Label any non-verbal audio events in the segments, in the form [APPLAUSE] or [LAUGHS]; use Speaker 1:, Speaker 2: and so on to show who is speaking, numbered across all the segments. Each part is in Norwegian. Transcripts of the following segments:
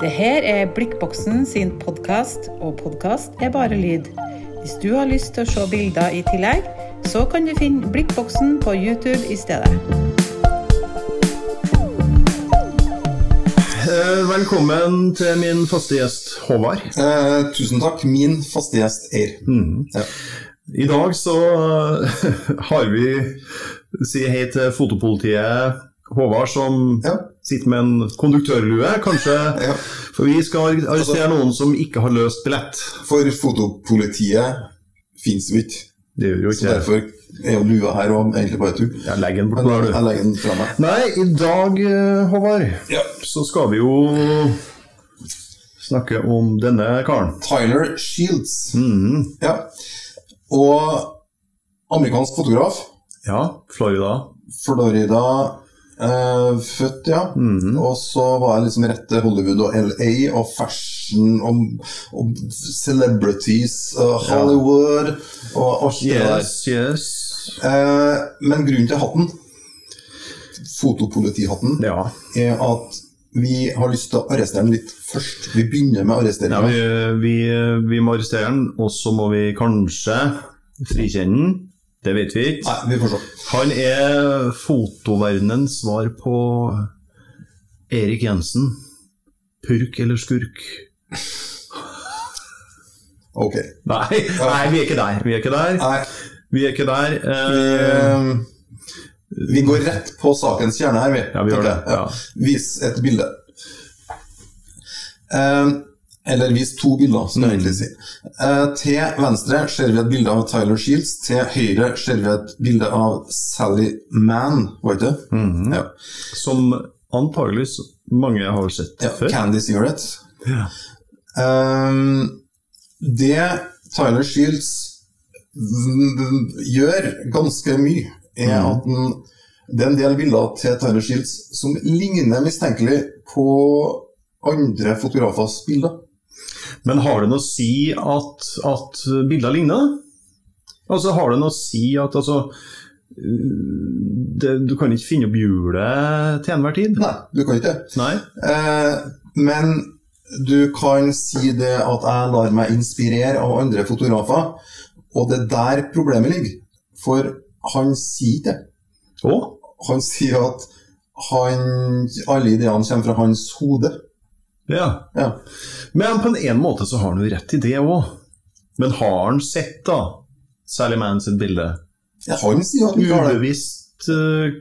Speaker 1: Det her er Blikkboksen sin podkast, og podkast er bare lyd. Hvis du har lyst til å se bilder i tillegg, så kan du finne Blikkboksen på YouTube i stedet.
Speaker 2: Eh, Velkommen til min faste gjest Håvard.
Speaker 3: Eh, tusen takk. Min faste gjest Eir. Ja.
Speaker 2: I dag så [LAUGHS] har vi si hei til fotopolitiet Håvard, som
Speaker 3: Ja.
Speaker 2: Sitter med en konduktørlue, kanskje.
Speaker 3: Ja.
Speaker 2: For vi skal arrestere noen som ikke har løst billett.
Speaker 3: For fotopolitiet fins jo ikke.
Speaker 2: Det gjør jo ikke Så
Speaker 3: derfor er jo lua her og egentlig bare tull.
Speaker 2: Jeg legger den bort
Speaker 3: Men
Speaker 2: du.
Speaker 3: jeg legger den fra meg.
Speaker 2: Nei, i dag, eh, Håvard,
Speaker 3: Ja.
Speaker 2: så skal vi jo snakke om denne karen.
Speaker 3: Tyler Shields.
Speaker 2: Mhm.
Speaker 3: Ja. Og amerikansk fotograf.
Speaker 2: Ja, Florida.
Speaker 3: Florida. Eh, født, ja.
Speaker 2: Mhm.
Speaker 3: Og så var jeg liksom rett til Hollywood og LA og fashion og, og celebrities og Hollywood og alt det der.
Speaker 2: Yes.
Speaker 3: Eh, men grunnen til hatten, fotopolitihatten,
Speaker 2: Ja.
Speaker 3: er at vi har lyst til å arrestere den litt først. Vi begynner med
Speaker 2: Ja,
Speaker 3: arresteringa.
Speaker 2: vi, vi, vi må arrestere den, og så må vi kanskje frikjenne den. Det vet vi ikke.
Speaker 3: Nei, vi får se.
Speaker 2: Han er fotoverdenens svar på Erik Jensen. Purk eller skurk?
Speaker 3: Ok.
Speaker 2: Nei, nei, vi er ikke der. Vi er ikke der.
Speaker 3: Nei,
Speaker 2: Vi er ikke der.
Speaker 3: vi,
Speaker 2: Eh,
Speaker 3: eh, vi går rett på sakens kjerne her, vi.
Speaker 2: Ja, vi gjør det, ja.
Speaker 3: Vis et bilde. Eh, eller vis to bilder, som jeg egentlig si. Eh, til venstre ser vi et bilde av Tyler Shields. Til høyre ser vi et bilde av Sally Mann, var det ikke?
Speaker 2: -hmm.
Speaker 3: ja.
Speaker 2: som antageligvis mange har sett
Speaker 3: ja.
Speaker 2: før.
Speaker 3: Candy Cigarette.
Speaker 2: Ja.
Speaker 3: Um, det Tyler Shields gjør ganske mye, er
Speaker 2: mm.
Speaker 3: at den, det er en del bilder til Tyler Shields som ligner mistenkelig på andre fotografers bilder.
Speaker 2: Men har det noe å si at, at bilder ligner? Altså, har det noe å si at altså det, Du kan ikke finne opp hjulet til enhver tid?
Speaker 3: Nei, du kan ikke det. Eh, men du kan si det at jeg lar meg inspirere av andre fotografer, og det er der problemet ligger. For han sier det.
Speaker 2: Å?
Speaker 3: Han sier at han, alle ideene kommer fra hans hode.
Speaker 2: Ja.
Speaker 3: Ja.
Speaker 2: Men på en måte så har han jo rett i det òg. Men har han sett da Sally Mann sitt bilde?
Speaker 3: Han sier at han ikke har det.
Speaker 2: Ubevisst eh,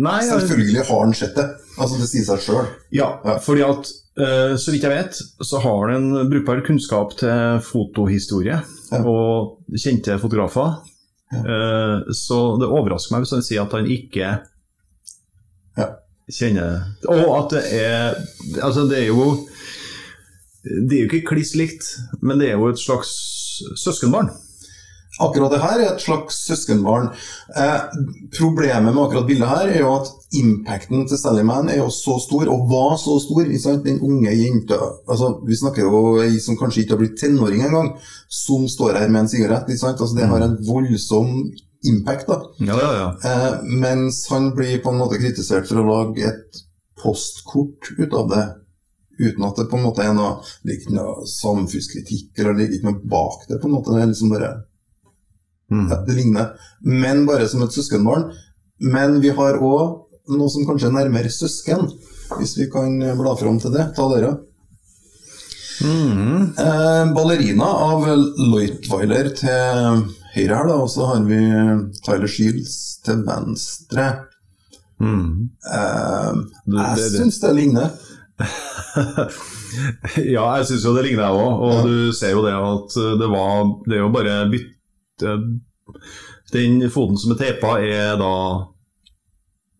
Speaker 2: Nei,
Speaker 3: Selvfølgelig har han sett det. Altså, det sier seg sjøl.
Speaker 2: ja,
Speaker 3: Ja.
Speaker 2: fordi at uh, så vidt jeg vet, så har han en brukbar kunnskap til fotohistorie
Speaker 3: Ja.
Speaker 2: og kjente fotografer. Uh, så det overrasker meg hvis han sier at han ikke Kjenner Og at det er Altså, det er jo Det er jo ikke kliss likt, men det er jo et slags søskenbarn.
Speaker 3: Akkurat det her er et slags søskenbarn. Eh, problemet med akkurat bildet her er jo at impacten til Sally Mann er jo så stor, og var så stor. Den unge jenta altså, Vi snakker jo ei som kanskje ikke har blitt tenåring engang, som står her med en sigarett. Altså, det har en voldsom impact. da.
Speaker 2: Ja, ja, ja.
Speaker 3: Eh, mens han blir på en måte kritisert for å lage et postkort ut av det. Uten at det på en måte er noe, ikke noe samfunnskritikk eller ligger ikke noe bak det. på en måte, Det er liksom bare,
Speaker 2: Mm.
Speaker 3: ja, det ligner. Men bare som et søskenbarn. Men vi har òg noe som kanskje er nærmere søsken, hvis vi kan bla fram til det. Ta dere.
Speaker 2: Mm.
Speaker 3: Eh, ballerina av Leutweiler til høyre her, da, og så har vi Tyler Shields til venstre.
Speaker 2: Mm.
Speaker 3: Eh, jeg syns det ligner. [LAUGHS]
Speaker 2: Ja, jeg syns jo det ligner, jeg òg. Og
Speaker 3: Ja.
Speaker 2: du ser jo det at det var Det er jo bare bytte Den foten som er teipa, er da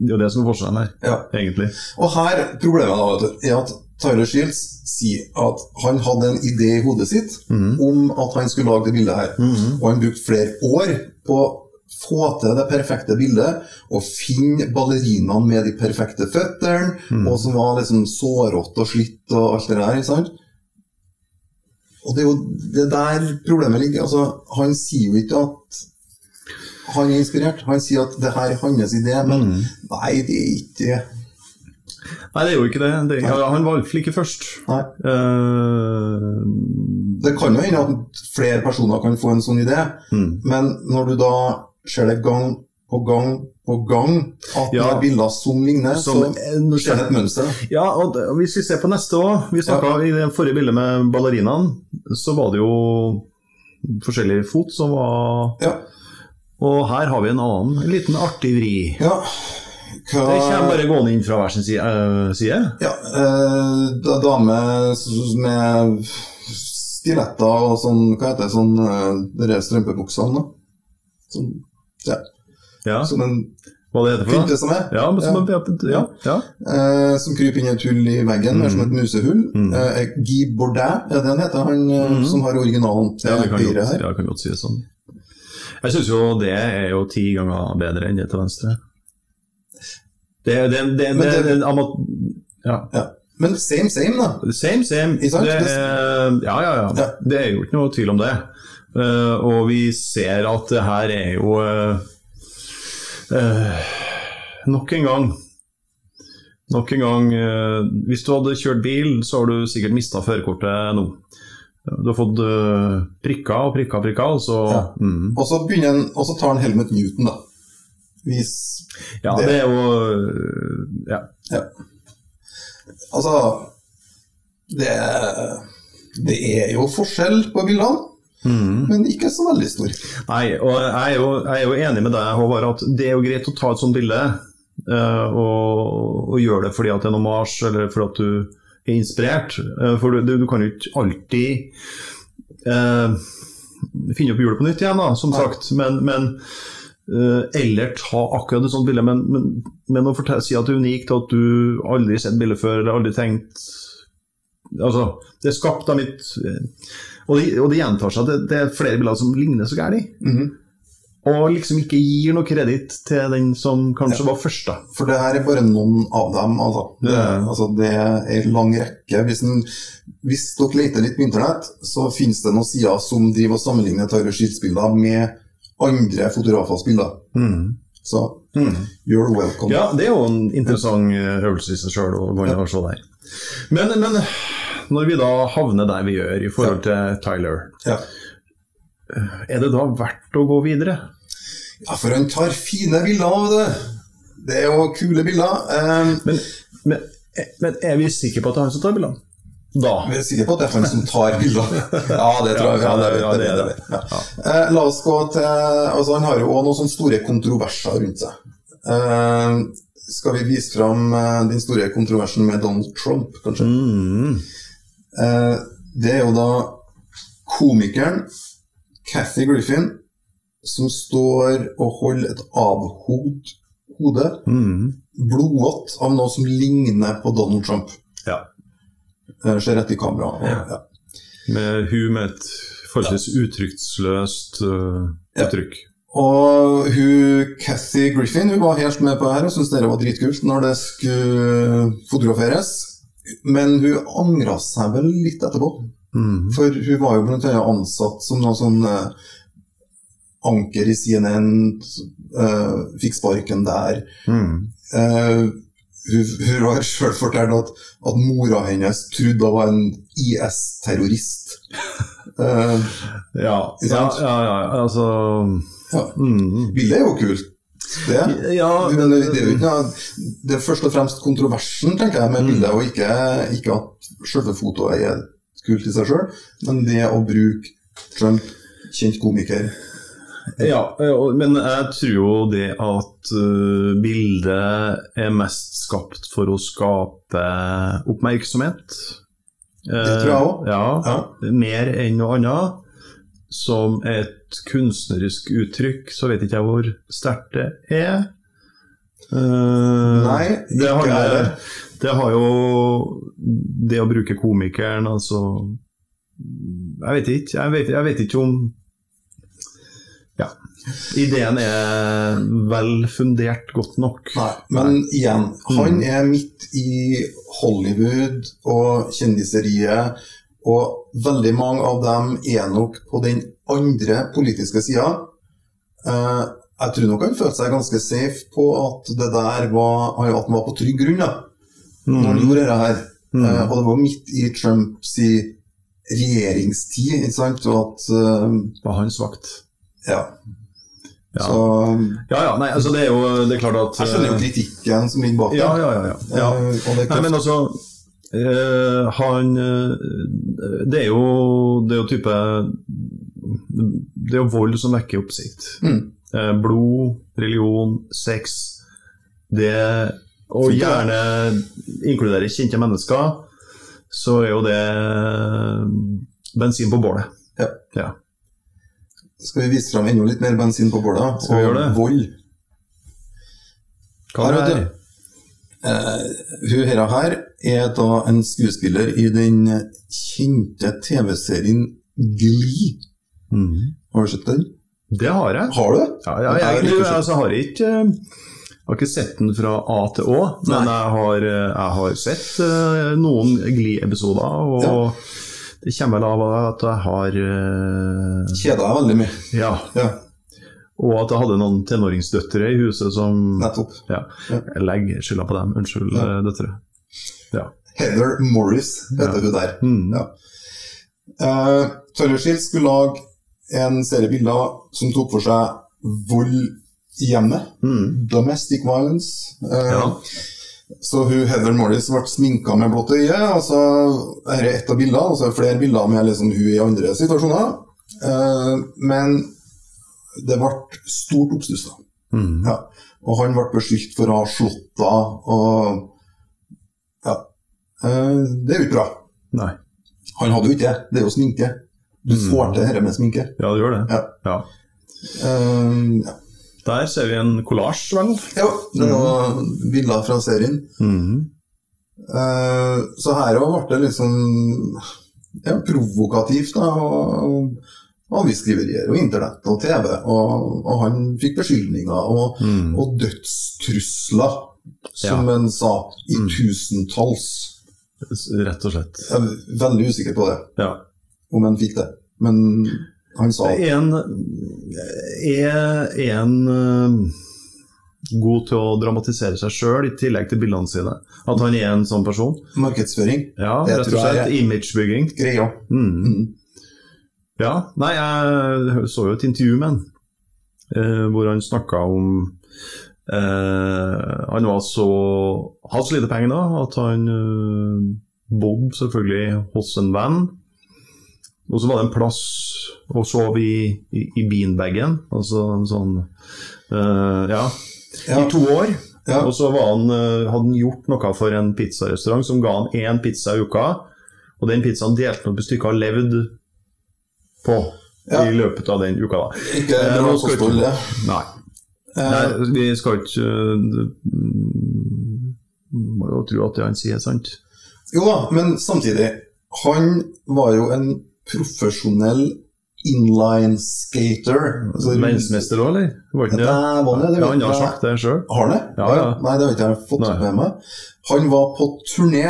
Speaker 2: Det er jo det som er forskjellen her,
Speaker 3: Ja.
Speaker 2: egentlig.
Speaker 3: Og her, problemet da, er at Tyler Shields sier at han hadde en idé i hodet sitt
Speaker 2: mm.
Speaker 3: om at han skulle lage det bildet her.
Speaker 2: Mm.
Speaker 3: Og han brukte flere år på å få til det perfekte bildet, og finne ballerinaen med de perfekte føttene,
Speaker 2: mm.
Speaker 3: og som var liksom sårete og slitt og alt det der. sant? Og det er jo det der problemet ligger. altså Han sier jo ikke at han er inspirert. Han sier at det her er hans idé, men
Speaker 2: Mhm.
Speaker 3: nei, det er ikke det.
Speaker 2: Nei, det er jo ikke det. det ja, han var iallfall ikke først. Eh,
Speaker 3: Det kan jo hende at flere personer kan få en sånn idé,
Speaker 2: mm.
Speaker 3: men når du da ser det gang på gang på gang at det
Speaker 2: Ja.
Speaker 3: er bilder som ligner,
Speaker 2: Som,
Speaker 3: så skjer det et mønster.
Speaker 2: Ja, og hvis vi ser på neste òg Vi snakka i det forrige bildet med ballerinaen, så var det jo forskjellig fot som var
Speaker 3: Ja.
Speaker 2: Og her har vi en annen en liten artig vri.
Speaker 3: ja. Hva,
Speaker 2: Det kommer bare gående inn fra hver sin side. Uh, side.
Speaker 3: Ja, eh, da- dame med stiletter og sånn, hva heter det, sånn, uh, de strømpebuksene, da. Sånn, ja,
Speaker 2: Ja,
Speaker 3: som en
Speaker 2: hva det heter for
Speaker 3: det?
Speaker 2: noe?
Speaker 3: som er.
Speaker 2: Ja, men som ja. Ja, ja.
Speaker 3: Uh, som kryper inn i et hull i veggen, mer som et musehull.
Speaker 2: Mm.
Speaker 3: Uh, Guy Bourdin, er det han heter, han
Speaker 2: Mm.
Speaker 3: som har originalen til
Speaker 2: ja det kan
Speaker 3: høyre
Speaker 2: godt,
Speaker 3: her.
Speaker 2: ja, kan godt si det sånn. Jeg syns jo det er jo ti ganger bedre enn det til venstre. Det, det, det, det, ja.
Speaker 3: Ja. Men same, same, da.
Speaker 2: Same, same. Er, ja, ja, ja. Det er jo ikke noe tvil om det. Uh, og vi ser at det her er jo uh, uh, Nok en gang Nok en gang Hvis du hadde kjørt bil, så har du sikkert mista førerkortet nå. Du har fått prikker og prikker og prikker, og så
Speaker 3: Ja.
Speaker 2: mm.
Speaker 3: Og så tar han Helmet Newton, da. Vis
Speaker 2: Ja,
Speaker 3: Det-
Speaker 2: det er jo ja. Ja.
Speaker 3: Altså det, det er jo forskjell på bildene,
Speaker 2: Mm.
Speaker 3: men ikke så veldig stor.
Speaker 2: Nei, og jeg er, jo, jeg er jo enig med deg, Håvard, at det er jo greit å ta et sånt bilde Uh, og, og gjøre det fordi at det er noe mars, eller fordi at du er inspirert. Uh, for du, du kan jo ikke alltid uh, finne opp hjulet på nytt igjen, da, som
Speaker 3: Nei.
Speaker 2: sagt. Men, men eller ta akkurat et sånt bilde, men, men, men å fortelle, si at det er unikt, at du aldri har sett bildet før, eller aldri tenkt Altså, det er skapt av mitt Og det, og det gjentar seg at det, det er flere bilder som ligner så gærent.
Speaker 3: Mhm.
Speaker 2: Og liksom ikke gir noe kreditt til den som kanskje var først, da.
Speaker 3: For det her er bare noen av dem. Altså. Det,
Speaker 2: mm.
Speaker 3: altså, det er en lang rekke. Hvis, en, hvis dere leter litt på internett, så finnes det noen sider som driver og sammenligner Tyler Shields-bilder med andre fotografers bilder. Så you're welcome.
Speaker 2: Ja, det er jo en interessant eh, øvelse i seg sjøl å gå inn og se der. Men, men når vi da havner der vi gjør i forhold til Tyler,
Speaker 3: Ja.
Speaker 2: er det da verdt å gå videre?
Speaker 3: Ja, for han tar fine bilder, av det. Det er jo kule bilder. Um,
Speaker 2: Men, men, men er vi sikre på at det er han som tar bildene? Da.
Speaker 3: vi si det på han som tar bilder. [LAUGHS] Ja, det tror jeg. Ja, det,
Speaker 2: Ja,
Speaker 3: det,
Speaker 2: det
Speaker 3: ja. Eh, la oss gå til altså Han har jo også noen sånne store kontroverser rundt seg. Eh, skal vi vise fram eh, den store kontroversen med Donald Trump, kanskje?
Speaker 2: Mm.
Speaker 3: Eh, det er jo da komikeren Cathy Griffin som står og holder et avhogd hode,
Speaker 2: Mm.
Speaker 3: blodvått, av noe som ligner på Donald Trump.
Speaker 2: Ja.
Speaker 3: Eh, Ser rett i kamera. Og, ja.
Speaker 2: Med hun med et forholdsvis uttrykksløst uh,
Speaker 3: Ja.
Speaker 2: uttrykk.
Speaker 3: Og hun, Cathy Griffin hun var helt med på det her og syntes det var dritkult når det skulle fotograferes. Men hun angra seg vel litt etterpå.
Speaker 2: Mm.
Speaker 3: For hun var jo blant annet ansatt som noe sånn uh, anker i CNN, uh, fikk sparken der.
Speaker 2: Mm.
Speaker 3: Eh, hun, hun har sjøl fortalt at, at mora hennes trodde hun var en IS-terrorist. uh,
Speaker 2: Ja, ja, ja, ja, altså
Speaker 3: ja.
Speaker 2: mm.
Speaker 3: Bildet er jo kult, det.
Speaker 2: Ja,
Speaker 3: Men det, det Det er først og fremst kontroversen, tenker jeg, med bildet, og ikke, ikke at selve fotoet er kult i seg sjøl, men det å bruke Trump, kjent komiker
Speaker 2: Ja, men jeg tror jo det at uh, bildet er mest skapt for å skape oppmerksomhet.
Speaker 3: Det tror jeg også.
Speaker 2: Ja,
Speaker 3: Ja.
Speaker 2: Mer enn noe annet. Som et kunstnerisk uttrykk, så vet ikke jeg hvor sterkt det er. Uh,
Speaker 3: Nei,
Speaker 2: det,
Speaker 3: ikke
Speaker 2: handler,
Speaker 3: heller.
Speaker 2: det har jo Det å bruke komikeren, altså Jeg vet ikke. Jeg vet, jeg vet ikke om. Ideen er vel fundert godt nok.
Speaker 3: Nei, men igjen, han er midt i Hollywood og kjendiseriet, og veldig mange av dem er nok på den andre politiske sida. Eh, jeg tror nok han følte seg ganske safe på at det der var, at han var på trygg grunn. Da. når han gjorde dette her.
Speaker 2: Mm.
Speaker 3: Eh, og det var midt i Trumps regjeringstid, ikke sant, og at Det
Speaker 2: Var hans vakt.
Speaker 3: Ja.
Speaker 2: Ja.
Speaker 3: Så
Speaker 2: Ja, ja, nei, altså det er jo det er klart at
Speaker 3: jeg skjønner jo kritikken som ligger bak
Speaker 2: Ja, ja, ja. ja. ja.
Speaker 3: Eh, det er
Speaker 2: Nei, men altså eh, Han eh, Det er jo Det er jo type Det er jo vold som vekker oppsikt.
Speaker 3: Mm.
Speaker 2: Eh, blod, religion, sex Det Og gjerne inkludere kjente mennesker, så er jo det bensin på bålet.
Speaker 3: Ja.
Speaker 2: Ja.
Speaker 3: Skal vi vise fram enda litt mer bensin på bålet?
Speaker 2: Skal vi gjøre det?
Speaker 3: vold.
Speaker 2: Hva er det?
Speaker 3: du. Eh, hun her, her er da en skuespiller i den kjente TV-serien Glee.
Speaker 2: Mm.
Speaker 3: Har du sett den?
Speaker 2: Det har jeg.
Speaker 3: Har du?
Speaker 2: Ja, ja, jeg,
Speaker 3: jeg, jeg
Speaker 2: altså, har ikke eh, jeg har ikke sett den fra A til Å, men jeg har, eh, jeg har sett eh, noen Glee-episoder. Og
Speaker 3: Ja.
Speaker 2: Det kommer vel av at jeg har uh,
Speaker 3: Kjeda deg veldig mye.
Speaker 2: Ja.
Speaker 3: Ja,
Speaker 2: Og at jeg hadde noen tenåringsdøtre i huset som
Speaker 3: nettopp.
Speaker 2: ja,
Speaker 3: Ja.
Speaker 2: Jeg legger skylda på dem. Unnskyld,
Speaker 3: Ja.
Speaker 2: eh, døtre. Ja.
Speaker 3: Heather Morris heter hun der.
Speaker 2: Mm.
Speaker 3: Uh, Tyler skulle lage en serie bilder som tok for seg vold i hjemmet.
Speaker 2: Mm.
Speaker 3: Domestic violence.
Speaker 2: Uh.
Speaker 3: Så hun, Heather Morris ble sminka med blått øye. og så Dette er ett av bildene, og så er det flere bilder med liksom hun i andre situasjoner. Eh, men det ble stort oppstuss. da.
Speaker 2: Mm.
Speaker 3: Ja. Og han ble beskyldt for å ha slått henne. Og ja. Eh, det er jo ikke bra.
Speaker 2: Nei.
Speaker 3: Han hadde jo ikke det. Det er jo sminke. Du
Speaker 2: Mm.
Speaker 3: får til dette med sminke.
Speaker 2: Ja, det gjør det.
Speaker 3: Ja.
Speaker 2: Ja.
Speaker 3: Um, ja.
Speaker 2: Der ser vi en kollasj, vel?
Speaker 3: ja, det var bilder fra serien.
Speaker 2: Mm.
Speaker 3: Uh, så her òg ble det liksom ja, provokativt. da, og Avisskriverier og internett og TV. Og, og han fikk beskyldninger og,
Speaker 2: Mm.
Speaker 3: og dødstrusler, som han sa, i
Speaker 2: Mm.
Speaker 3: tusentalls.
Speaker 2: Rett og slett.
Speaker 3: Jeg er veldig usikker på det,
Speaker 2: Ja.
Speaker 3: om han fikk det. Men han sa.
Speaker 2: En, er en eh, god til å dramatisere seg sjøl, i tillegg til bildene sine? At han er en sånn person?
Speaker 3: Markedsføring.
Speaker 2: Ja,
Speaker 3: Det
Speaker 2: rett og slett. Imagebygging.
Speaker 3: Greia.
Speaker 2: Mm.
Speaker 3: Mm.
Speaker 2: Ja. Nei, jeg så jo et intervju med han, eh, hvor han snakka om eh, Han var så hadde så lite penger da at han eh, bodde selvfølgelig hos en venn. Og så var det en plass og sov i, i, i beanbagen, altså en sånn uh, Ja,
Speaker 3: Ja,
Speaker 2: i to år.
Speaker 3: ja.
Speaker 2: Og så var han, eh, hadde han gjort noe for en pizzarestaurant som ga han én pizza i uka. Og den pizzaen delte han opp i stykker og levd på
Speaker 3: Ja.
Speaker 2: i løpet av den uka. da.
Speaker 3: Ikke
Speaker 2: Eh,
Speaker 3: bra kosthold, det.
Speaker 2: Nei.
Speaker 3: Eh,
Speaker 2: Nei, vi skal ikke uh, Må jo tro at det han sier, er sant.
Speaker 3: Jo da, men samtidig. Han var jo en profesjonell inline-skater. Altså,
Speaker 2: Verdensmester òg, eller? Var ikke det?
Speaker 3: Dæven, det
Speaker 2: Ja, han har sagt det sjøl.
Speaker 3: Har han det?
Speaker 2: Ja, ja.
Speaker 3: Nei, det har ikke jeg fått
Speaker 2: Nei.
Speaker 3: med meg. Han var på turné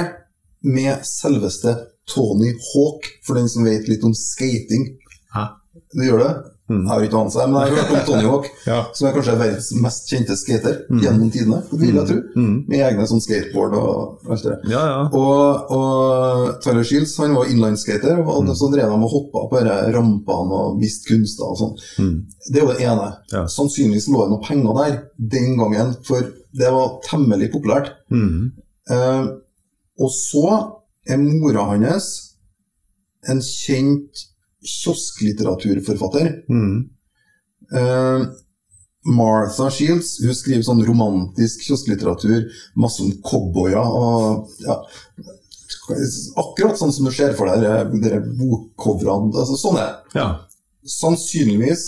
Speaker 3: med selveste Tony Hawk, for den som vet litt om skating.
Speaker 2: Hæ?
Speaker 3: Det gjør det?
Speaker 2: Mm.
Speaker 3: Jeg har ikke anelse, men jeg har hørt om Tony Hawk, [LAUGHS]
Speaker 2: Ja.
Speaker 3: som er kanskje verdens mest kjente skater
Speaker 2: Mm.
Speaker 3: gjennom tidene, vil jeg tro.
Speaker 2: Mm.
Speaker 3: Med egne sånn skateboard og alt det der.
Speaker 2: Ja, ja.
Speaker 3: Og, og Tyler Shields han var inlineskater, og
Speaker 2: Mm.
Speaker 3: så drev de og hoppa på rampene og viste kunster og sånn.
Speaker 2: Mm.
Speaker 3: Det er jo det ene. Sannsynligvis lå det noe penger der den gangen, for det var temmelig populært.
Speaker 2: Mm.
Speaker 3: Eh, og så er mora hans en kjent kiosklitteraturforfatter.
Speaker 2: Mm.
Speaker 3: Uh, Martha Shields hun skriver sånn romantisk kiosklitteratur, masse om cowboyer og ja, Akkurat sånn som du ser for deg de, bokcoverne. Altså, sånn er det.
Speaker 2: Ja.
Speaker 3: Sannsynligvis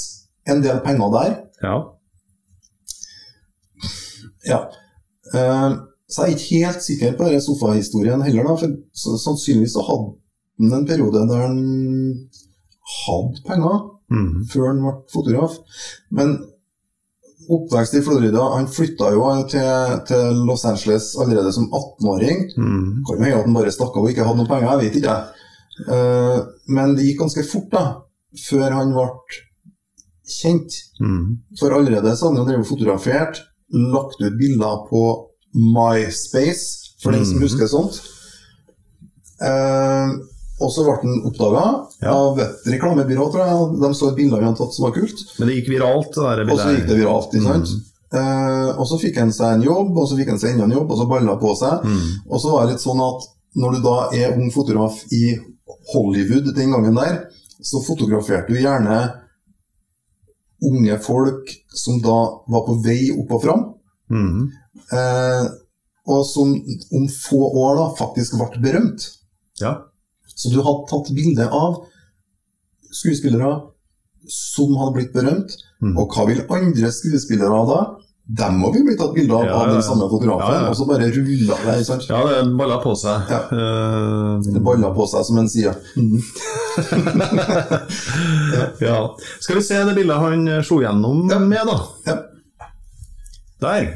Speaker 3: en del penger der.
Speaker 2: ja.
Speaker 3: Ja. Uh, så jeg er ikke helt sikker på denne sofahistorien heller, da, for sannsynligvis så hadde han en periode der han hadde penger
Speaker 2: Mm.
Speaker 3: før han ble fotograf. Men oppvekst i Florida Han flytta jo til, til Los Angeles allerede som 18-åring.
Speaker 2: Mm.
Speaker 3: Kan hende at han bare stakk av og ikke hadde noen penger, jeg vet ikke. Eh, men det gikk ganske fort da, før han ble kjent.
Speaker 2: Mm.
Speaker 3: For allerede så hadde han drevet fotografert, lagt ut bilder på MySpace, for den som
Speaker 2: Mhm.
Speaker 3: husker sånt. Eh, og så ble den oppdaga
Speaker 2: Ja.
Speaker 3: av et reklamebyrå, tror jeg. De så et bilde hadde tatt som var kult.
Speaker 2: Men det gikk viralt, det
Speaker 3: Og så gikk det viralt. ikke sant?
Speaker 2: Mm.
Speaker 3: Eh, og så fikk han seg en jobb, og så fikk han seg enda en jobb, og så balla på seg.
Speaker 2: Mm.
Speaker 3: Og så var det litt sånn at når du da er ung fotograf i Hollywood den gangen der, så fotograferte du gjerne unge folk som da var på vei opp og fram,
Speaker 2: Mm.
Speaker 3: eh, og som om få år da faktisk ble berømt.
Speaker 2: Ja.
Speaker 3: Så du hadde tatt bilde av skuespillere som hadde blitt berømt,
Speaker 2: Mm.
Speaker 3: og hva vil andre skuespillere da? Dem må vi bli tatt bilde av
Speaker 2: Ja,
Speaker 3: av den samme fotografen,
Speaker 2: Ja, ja.
Speaker 3: og så bare rulla det. sant?
Speaker 2: ja, det balla på seg.
Speaker 3: Ja.
Speaker 2: Uh,
Speaker 3: Det balla på seg, som en sier. Mm. [LAUGHS]
Speaker 2: ja. Skal vi se det bildet han slo gjennom med, da.
Speaker 3: Ja,
Speaker 2: Der.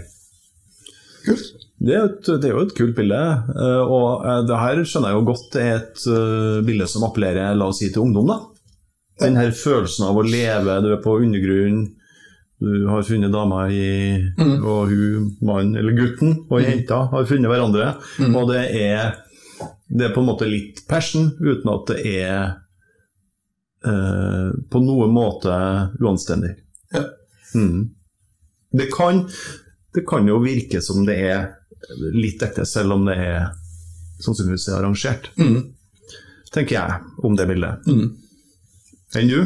Speaker 3: kult.
Speaker 2: Det er, et, det er jo et kult bilde, eh, og eh, det her skjønner jeg jo godt er et eh, bilde som appellerer la oss si, til ungdom. da. Den her følelsen av å leve, du er på undergrunnen, du har funnet dama i
Speaker 3: Mm.
Speaker 2: Og hun, mannen, eller gutten og jenta har funnet hverandre.
Speaker 3: Mm.
Speaker 2: Og det er, det er på en måte litt passion, uten at det er eh, på noen måte uanstendig.
Speaker 3: Ja.
Speaker 2: Mm. Det, kan, det kan jo virke som det er litt ekte, selv om det er sannsynligvis er arrangert,
Speaker 3: Mm.
Speaker 2: tenker jeg om det bildet.
Speaker 3: Mm.
Speaker 2: Enn du?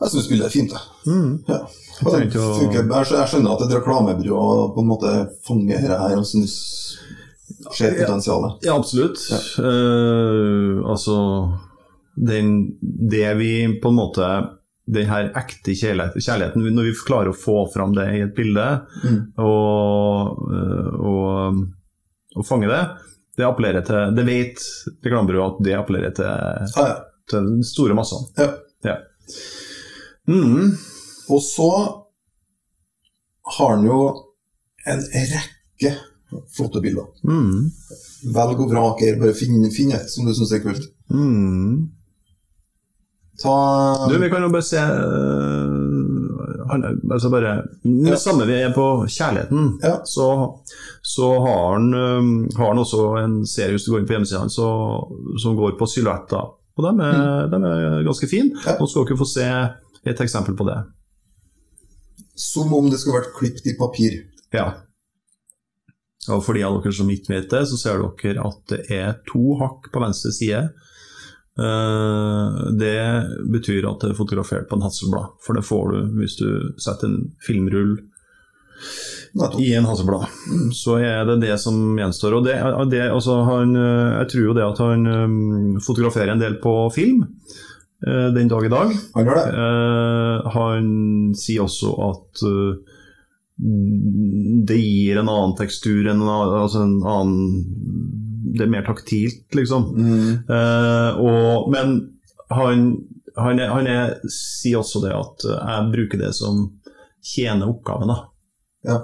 Speaker 3: Jeg syns bildet er fint.
Speaker 2: Mm.
Speaker 3: Ja.
Speaker 2: Jeg å-
Speaker 3: Jeg skjønner- at et reklamebyrå på en måte fanger dette her og syns ser
Speaker 2: Ja.
Speaker 3: potensialet.
Speaker 2: Ja, absolutt.
Speaker 3: Ja.
Speaker 2: Uh, altså den, Det vi på en måte Den her ekte kjærligheten, når vi klarer å få fram det i et bilde
Speaker 3: Mm.
Speaker 2: og, eh, og, og fange det, det appellerer til Det vet reklamebyrået at det appellerer til,
Speaker 3: ah, ja.
Speaker 2: til den store massene.
Speaker 3: Ja.
Speaker 2: Ja. Mm.
Speaker 3: Og så har han jo en rekke flotte bilder.
Speaker 2: Mm.
Speaker 3: Velg og vrak her, bare finn, finn et som du syns er kult.
Speaker 2: Mm.
Speaker 3: Ta
Speaker 2: Du, vi kan jo bare se han, er- altså bare, Med
Speaker 3: Ja.
Speaker 2: samme vi er på kjærligheten,
Speaker 3: Ja.
Speaker 2: så, så har, han, um, har han også en serie hvis du går inn på hjemmesiden så- som går på silhuetter. Og de er, de er ganske fine.
Speaker 3: Mm. Ja.
Speaker 2: Nå skal dere få se et eksempel på det.
Speaker 3: Som om det skulle vært klippet i papir.
Speaker 2: Ja. Og for de av dere som ikke vet det, så ser dere at det er to hakk på venstre side. Eh, Det betyr at det er fotografert på en Hasselblad, for det får du hvis du setter en filmrull i en Hasselblad. Så er det det som gjenstår. Og det, det, altså han, eh, jeg tror jo det at han eh, fotograferer en del på film den dag i dag.
Speaker 3: Han gjør det.
Speaker 2: Han sier også at det gir en annen tekstur, en, annen- altså en annen Det er mer taktilt, liksom.
Speaker 3: Mm.
Speaker 2: Uh, og, men han, han, er, han er, sier også det at jeg bruker det som tjener oppgaven. da.
Speaker 3: Ja.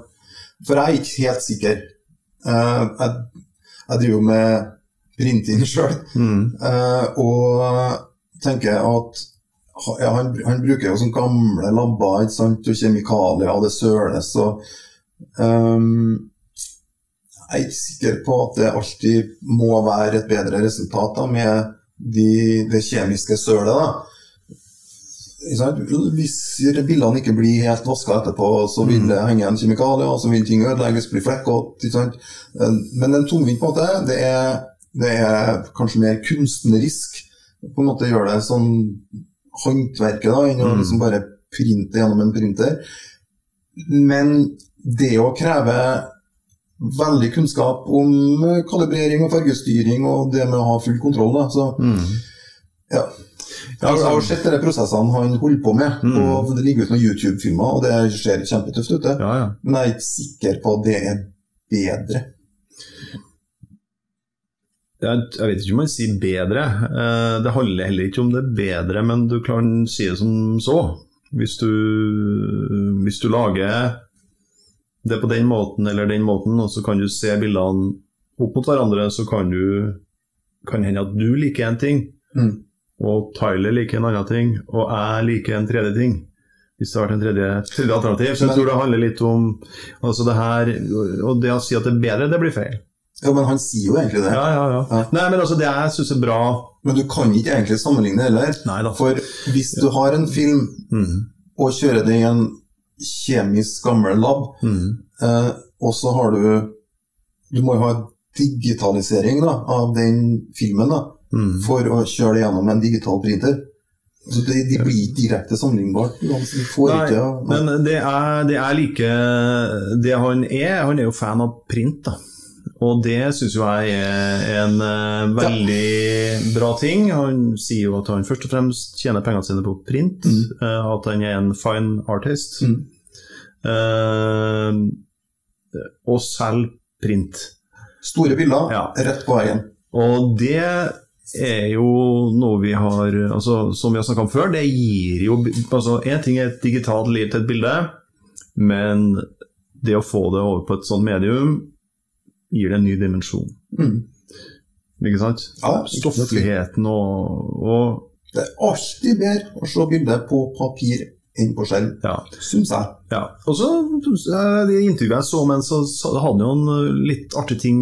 Speaker 3: For jeg er ikke helt sikker. Uh, jeg, jeg driver med printing [LAUGHS] sjøl,
Speaker 2: Mm.
Speaker 3: og tenker at ja, han, han bruker jo sånne gamle labber ikke sant, og kjemikalier, og det søles og Jeg er ikke sikker på at det alltid må være et bedre resultat da, med de, det kjemiske sølet. da. Hvis bildene ikke blir helt vaska etterpå, så vil det henge igjen kjemikalier, så vil ting ødelegges, bli flekkete. Men en tungvint måte, det er, det er kanskje mer kunstnerisk. På en måte gjøre det sånn håndverket, da, enn å
Speaker 2: Mm.
Speaker 3: liksom bare printe gjennom en printer. Men det å kreve veldig kunnskap om eh, kalibrering og fargestyring og det med å ha full kontroll, da, så
Speaker 2: Mm.
Speaker 3: ja. Jeg har, jeg har sett de prosessene han holder på med.
Speaker 2: Mm.
Speaker 3: og Det ligger ut noen YouTube-filmer, og det ser kjempetøft ut.
Speaker 2: Ja, ja.
Speaker 3: Men jeg er ikke sikker på at det er bedre.
Speaker 2: Jeg, jeg vet ikke om man sier bedre. Eh, Det handler heller ikke om det er bedre, men du kan si det som så. Hvis du, hvis du lager det på den måten eller den måten, og så kan du se bildene opp mot hverandre, så kan du kan hende at du liker en ting,
Speaker 3: Mm.
Speaker 2: og Tyler liker en annen ting, og jeg liker en tredje ting. Hvis det har vært en tredje, tredje alternativ. Så jeg
Speaker 3: Men-
Speaker 2: tror det handler litt om altså det her Og det å si at det er bedre, det blir feil.
Speaker 3: Ja, men han sier jo egentlig det.
Speaker 2: Ja, ja, ja.
Speaker 3: Ja.
Speaker 2: Nei, men altså, det jeg syns er bra
Speaker 3: Men du kan ikke egentlig sammenligne heller. For hvis du har en film
Speaker 2: Mm.
Speaker 3: og kjører det i en kjemisk gammel lab,
Speaker 2: Mm.
Speaker 3: eh, og så har du Du må jo ha digitalisering da, av den filmen da,
Speaker 2: Mm.
Speaker 3: for å kjøre det gjennom en digital printer. Så det, de blir ikke direkte sammenlignbart. Får
Speaker 2: Nei,
Speaker 3: ikke
Speaker 2: men det er, det er like Det han er, han er jo fan av print, da. Og det syns jo jeg er en uh, veldig bra ting. Han sier jo at han først og fremst tjener pengene sine på print.
Speaker 3: Mm.
Speaker 2: uh, at han er en fine artist.
Speaker 3: Mm.
Speaker 2: Uh, og selger print.
Speaker 3: Store bilder
Speaker 2: Ja.
Speaker 3: rett på veien.
Speaker 2: Og det er jo noe vi har altså, Som vi har snakka om før, det gir jo altså Én ting er et digitalt liv til et bilde, men det å få det over på et sånt medium gir det en ny dimensjon.
Speaker 3: Mm.
Speaker 2: Ikke sant?
Speaker 3: Ja.
Speaker 2: Stoffligheten og, og
Speaker 3: Det er alltid bedre å se bilder på papir enn på skjerm,
Speaker 2: Ja.
Speaker 3: syns jeg.
Speaker 2: ja. Og så eh, det intervjuet jeg så, men så, så hadde han jo en eh, litt artig ting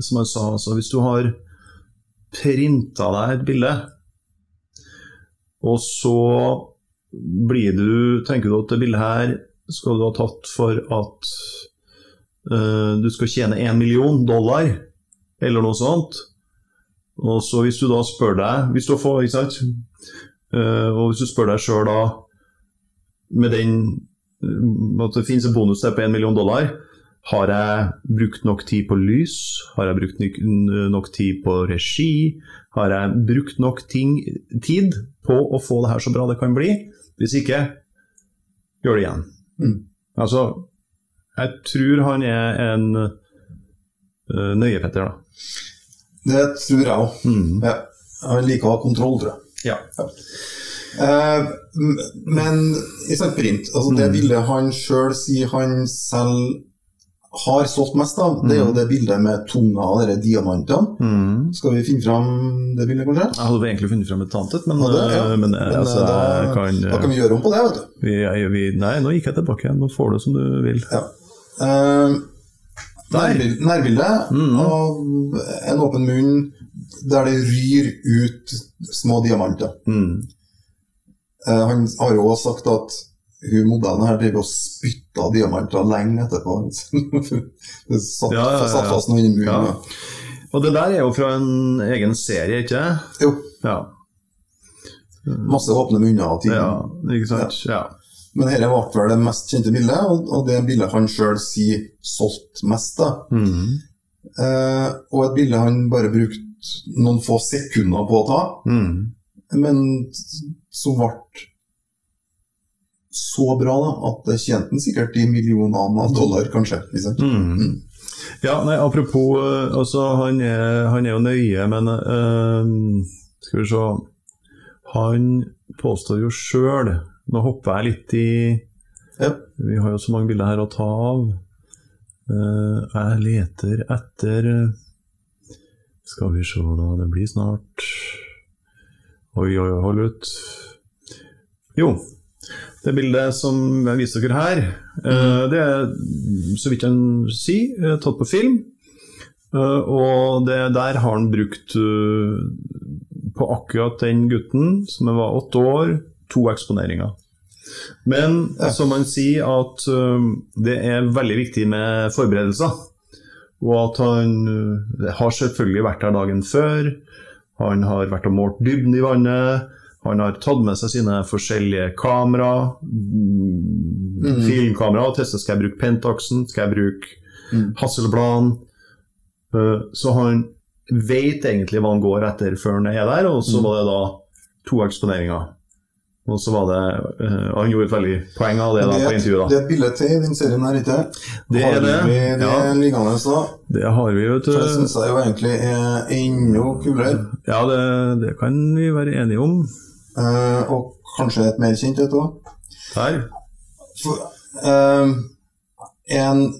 Speaker 2: som han sa. Altså, hvis du har printa deg et bilde, og så blir du Tenker du at det bildet her skal du ha tatt for at du skal tjene én million dollar, eller noe sånt. Og så hvis du da spør deg Hvis du får, ikke sant? Eh, og hvis du spør deg sjøl da med den eh, at det finnes en bonus der på én million dollar, har jeg brukt nok tid på lys? Har jeg brukt nok- nok tid på regi? Har jeg brukt nok ting, tid på å få det her så bra det kan bli? Hvis ikke, gjør det igjen.
Speaker 3: Mm.
Speaker 2: Altså, jeg tror han er en uh, nøyepetter, da.
Speaker 3: Det tror jeg òg.
Speaker 2: Mm.
Speaker 3: Ja. Han liker å ha kontroll, tror jeg.
Speaker 2: Ja.
Speaker 3: ja. Uh, men i sant print, altså det
Speaker 2: Mm.
Speaker 3: bildet han sjøl sier han selv har solgt mest av, det er jo
Speaker 2: Mm.
Speaker 3: det bildet med tunga og de diamantene.
Speaker 2: Mm.
Speaker 3: Skal vi finne fram det bildet, kanskje?
Speaker 2: Jeg hadde egentlig funnet frem et annet et, men,
Speaker 3: Ja, det, ja.
Speaker 2: eh, men,
Speaker 3: Men,
Speaker 2: altså,
Speaker 3: da,
Speaker 2: kan,
Speaker 3: da kan vi gjøre om på det, vet du.
Speaker 2: vi, vi, Nei, nå gikk jeg tilbake igjen. Nå får du som du vil.
Speaker 3: Eh,
Speaker 2: Der.
Speaker 3: nærbil- Nærbilde
Speaker 2: Mm.
Speaker 3: og en åpen munn der det ryr ut små diamanter.
Speaker 2: Mm.
Speaker 3: Eh, han har jo også sagt at hun modellen her driver og spytter diamanter lenge etterpå. [LAUGHS] det satt,
Speaker 2: Ja, ja, ja,
Speaker 3: satt fast noe inni munnen.
Speaker 2: Ja. Og det der er jo fra en egen serie, ikke det?
Speaker 3: Jo,
Speaker 2: Ja.
Speaker 3: masse åpne munner og ting.
Speaker 2: ja. Ikke sant? Ja.
Speaker 3: Men dette ble vel det mest kjente bildet, og, og det bildet han sjøl sier solgt mest. da.
Speaker 2: Mm.
Speaker 3: Eh, og et bilde han bare brukte noen få sekunder på å ta,
Speaker 2: Mm.
Speaker 3: men som ble så bra da, at det tjente han sikkert i millionene av dollar, kanskje. Liksom.
Speaker 2: Mm. Ja, nei, apropos eh, altså, han, er, han er jo nøye, men eh, Skal vi se Han påstår jo sjøl Nå hopper jeg litt i
Speaker 3: Ja.
Speaker 2: Vi har jo så mange bilder her å ta av. Eh, jeg leter etter Skal vi se, da. Det blir snart Oi, oi, oi, hold ut. Jo, det bildet som jeg viser dere her, mm. det er, så vidt jeg kan si, eh, tatt på film. Eh, Og det der har han brukt eh, på akkurat den gutten, som var åtte år, to eksponeringer. Men
Speaker 3: Ja.
Speaker 2: som han sier, at eh, det er veldig viktig med forberedelser. Og at han eh, har selvfølgelig vært der dagen før. Han har vært og målt dybden i vannet. Han har tatt med seg sine forskjellige kamera, mm, filmkamera, og testet skal jeg bruke Pentaxen, skal jeg bruke
Speaker 3: Mm.
Speaker 2: Hasselbladen. Så han vet egentlig hva han går etter før han er der, og så
Speaker 3: Mm.
Speaker 2: var det da to eksponeringer. Og så var det eh, og Han gjorde et veldig poeng av det da på
Speaker 3: er et-
Speaker 2: intervjuet.
Speaker 3: det er et bilde til i den serien her, ikke
Speaker 2: Det
Speaker 3: Har
Speaker 2: er det.
Speaker 3: vi det
Speaker 2: Ja,
Speaker 3: liggende da?
Speaker 2: det har vi, vet
Speaker 3: du. det syns jeg jo egentlig er enda kulere.
Speaker 2: Ja, det, det kan vi være enige om.
Speaker 3: Eh, og kanskje et mer kjent et òg.
Speaker 2: Der.
Speaker 3: en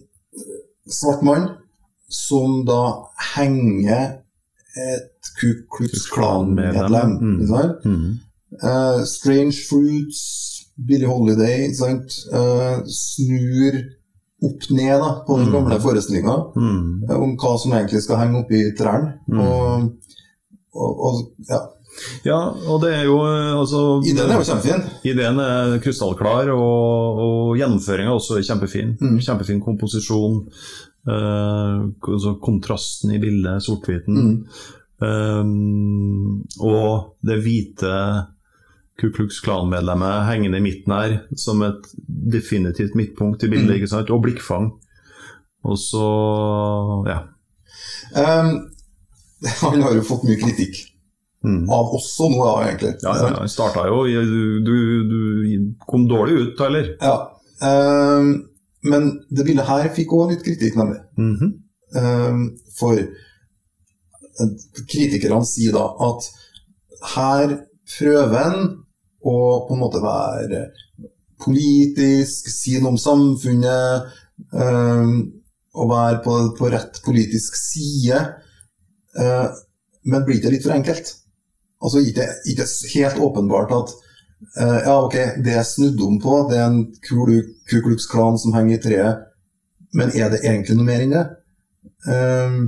Speaker 3: svart mann som da henger et Ku Klux Klan-medlem.
Speaker 2: Mm. Mm.
Speaker 3: Eh, Strange Fruits, Billy Holiday, ikke sant? Uh, snur opp ned da, på den gamle forestillinga
Speaker 2: Mm.
Speaker 3: om hva som egentlig skal henge oppi trærne. Og, og, og ja.
Speaker 2: Ja, og det er jo eh, altså
Speaker 3: Ideen er jo kjempefin.
Speaker 2: Ideen er krystallklar, og, og gjennomføringa også er kjempefin.
Speaker 3: Mm.
Speaker 2: Kjempefin komposisjon. eh, altså kontrasten i bildet, sort-hviten.
Speaker 3: Mm.
Speaker 2: Eh, og det hvite Ku Klux Klan-medlemmet hengende i midten her, som et definitivt midtpunkt i bildet,
Speaker 3: Mm.
Speaker 2: ikke sant? og blikkfang. Og så ja.
Speaker 3: Um, [LAUGHS] han har jo fått mye kritikk
Speaker 2: Mm.
Speaker 3: av oss og nå, egentlig.
Speaker 2: Ja, ja, ja. Starta jo du, du, du kom dårlig ut, Tyler.
Speaker 3: Ja. Um, men det bildet her fikk òg litt kritikk, nemlig.
Speaker 2: Mhm.
Speaker 3: Um, for eh, kritikerne sier da at her prøver en å på en måte være politisk, si noe om samfunnet, øh, og være på, på rett politisk side. Øh, men blir det litt for enkelt? Altså ikke, ikke helt åpenbart at øh, ja, ok, det er snudd om på, det er en Ku Klux Klan som henger i treet, men er det egentlig noe mer enn det? Uh,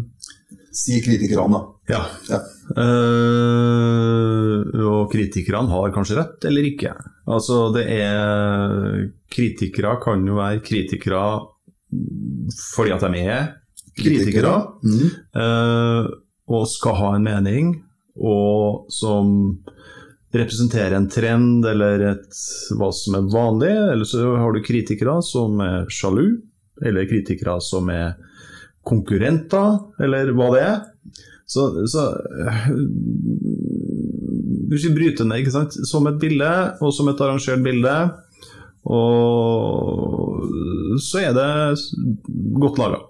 Speaker 3: sier kritikerne, da.
Speaker 2: Ja.
Speaker 3: Ja.
Speaker 2: Eh, og kritikerne har kanskje rett, eller ikke. Altså, det er Kritikere kan jo være kritikere fordi at de er kritikere,
Speaker 3: Mm.
Speaker 2: eh, og skal ha en mening, og som representerer en trend eller et, hva som er vanlig. Eller så har du kritikere som er sjalu, eller kritikere som er konkurrenter, eller hva det er. Så, så Hvis vi bryter ned ikke sant? som et bilde, og som et arrangert bilde, og så er det godt laga.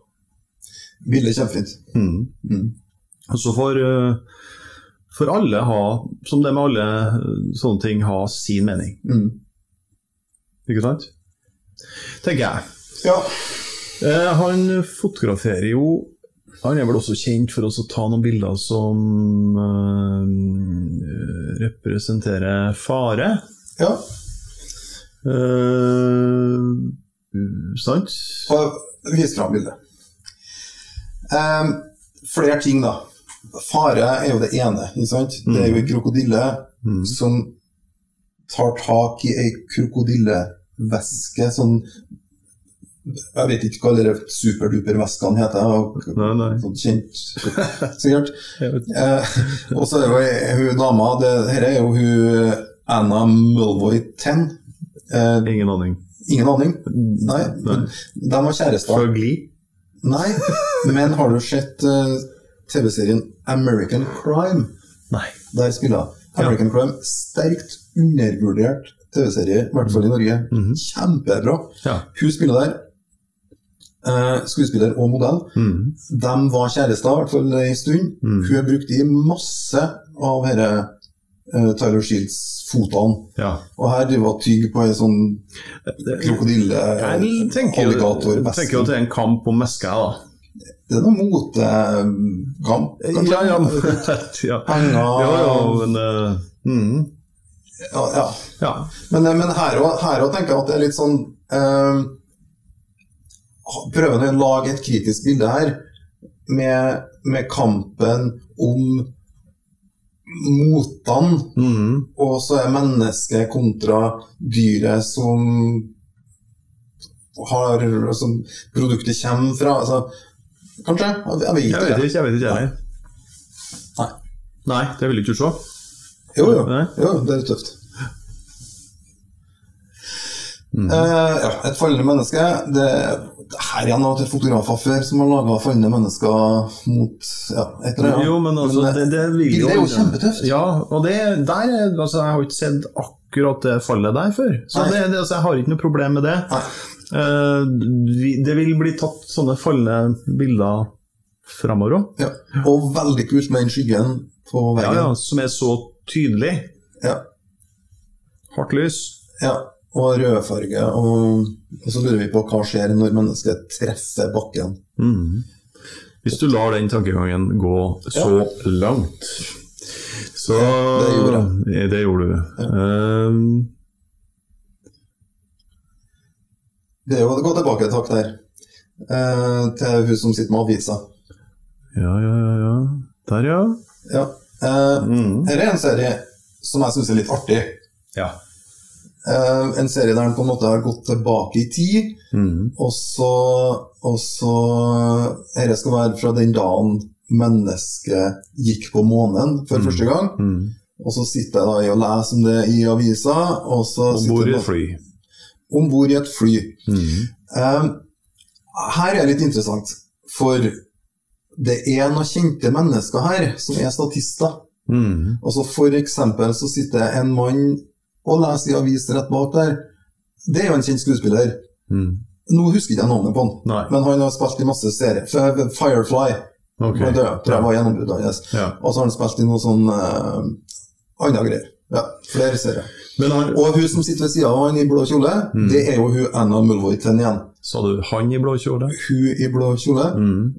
Speaker 3: Bildet er kjempefint.
Speaker 2: Mm.
Speaker 3: Mm.
Speaker 2: Så får, eh, får alle ha, som det med alle eh, sånne ting, ha sin mening.
Speaker 3: Mm.
Speaker 2: Ikke sant? Tenker jeg.
Speaker 3: Ja.
Speaker 2: Eh, han fotograferer jo Han er vel også kjent for å ta noen bilder som uh, representerer fare.
Speaker 3: ja.
Speaker 2: Uh, sant?
Speaker 3: Og vis fram bildet. Um, flere ting, da. Fare er jo det ene. Ikke sant? Det er jo en krokodille
Speaker 2: Mm.
Speaker 3: som tar tak i ei krokodillevæske. Sånn Jeg vet ikke hva de superduper-veskene heter. og-
Speaker 2: Nei, nei.
Speaker 3: Sånn kjent, sikkert. [LAUGHS] Eh, og så er jo hun dama det, Her er jo hun Anna Mulvoy Ten. Eh,
Speaker 2: Ingen aning.
Speaker 3: ingen aning. Nei.
Speaker 2: Nei.
Speaker 3: De var kjærester.
Speaker 2: Fra Gli?
Speaker 3: Nei, men har du sett eh, TV-serien American Crime?
Speaker 2: Nei.
Speaker 3: Der spiller American Crime sterkt undervurdert TV-serie, i hvert fall i Norge.
Speaker 2: Mhm.
Speaker 3: Kjempebra.
Speaker 2: Ja.
Speaker 3: Hun spiller der. Eh, skuespiller og modell.
Speaker 2: Mm.
Speaker 3: De var kjærester, i hvert fall en stund.
Speaker 2: Mm.
Speaker 3: Hun har brukt i masse av herre uh, Tyler Shields fotene.
Speaker 2: Ja.
Speaker 3: Og her driver hun tygg på ei sånn krokodille
Speaker 2: Jeg tenker, jo- er en kamp om mesker, da.
Speaker 3: Det er noe motekamp, kanskje?
Speaker 2: Ja, ja. [LAUGHS] ja.
Speaker 3: Penger
Speaker 2: ja, ja, men uh, mm,
Speaker 3: ja, ja. Men, eh, men her òg tenker jeg at det er litt sånn eh, Prøver å lage et kritisk bilde her med, med kampen om motene,
Speaker 2: Mm,
Speaker 3: og så er mennesket kontra dyret som har Som produktet kommer fra. Altså, kanskje? Jeg vet
Speaker 2: jeg vet ikke, jeg vet ikke heller.
Speaker 3: Nei.
Speaker 2: Nei, det vil du ikke se.
Speaker 3: Jo, jo. Jo, det er tøft.
Speaker 2: Mm.
Speaker 3: Eh, ja, et fallende menneske det, det Her igjen har vi fotografer før som har laga andre mennesker mot ja, et eller annet.
Speaker 2: Jo, men altså,
Speaker 3: Men,
Speaker 2: det, det vil
Speaker 3: Det er jo kjempetøft.
Speaker 2: Ja, og det, der, er- altså, jeg har ikke sett akkurat det fallet der før. Så det, det, altså, jeg har ikke noe problem med det. Eh, vi, det vil bli tatt sånne fallende bilder framover òg.
Speaker 3: Ja. Og veldig kult med den skyggen på
Speaker 2: Ja, ja, som er så tydelig.
Speaker 3: Ja.
Speaker 2: Hardt lys.
Speaker 3: Ja, og rødfarge. Og, og så lurer vi på hva skjer når mennesket treffer bakken.
Speaker 2: Mm. Hvis du lar den tankegangen gå så langt Så
Speaker 3: Det gjorde
Speaker 2: jeg. Det gjorde du. Um,
Speaker 3: Det er jo å gå tilbake et hakk der. uh, til hun som sitter med avisa.
Speaker 2: Ja, ja, ja. ja. Der, ja.
Speaker 3: Ja. Uh,
Speaker 2: Mm.
Speaker 3: Her er en serie som jeg syns er litt artig.
Speaker 2: Ja.
Speaker 3: Eh, en serie der han på en måte har gått tilbake i tid,
Speaker 2: Mm.
Speaker 3: og så, og så Dette skal være fra den dagen mennesket gikk på månen for første gang.
Speaker 2: Mm.
Speaker 3: Og så sitter jeg da i og leser om det i avisa. Og så
Speaker 2: Om bord i et fly.
Speaker 3: Om bord i et fly.
Speaker 2: Mm.
Speaker 3: Eh, her er det litt interessant, for det er noen kjente mennesker her som er statister.
Speaker 2: Mm.
Speaker 3: så For eksempel så sitter en mann og leser i avis rett bak der. Det er jo en kjent skuespiller.
Speaker 2: Mm.
Speaker 3: Nå husker jeg ikke navnet på han,
Speaker 2: Nei.
Speaker 3: men han har spilt i masse serier. Firefly Okay. det, tror jeg var gjennombruddet hans.
Speaker 2: Ja.
Speaker 3: Og så har han spilt i noe sånn uh, andre greier. Ja, flere serier.
Speaker 2: Men han,
Speaker 3: Og hun som sitter ved sida av han i blå kjole,
Speaker 2: Mm.
Speaker 3: det er jo hun Anna Mulvoy-Ten igjen.
Speaker 2: sa du han i blå kjole?
Speaker 3: Hun i blå kjole.
Speaker 2: Mm.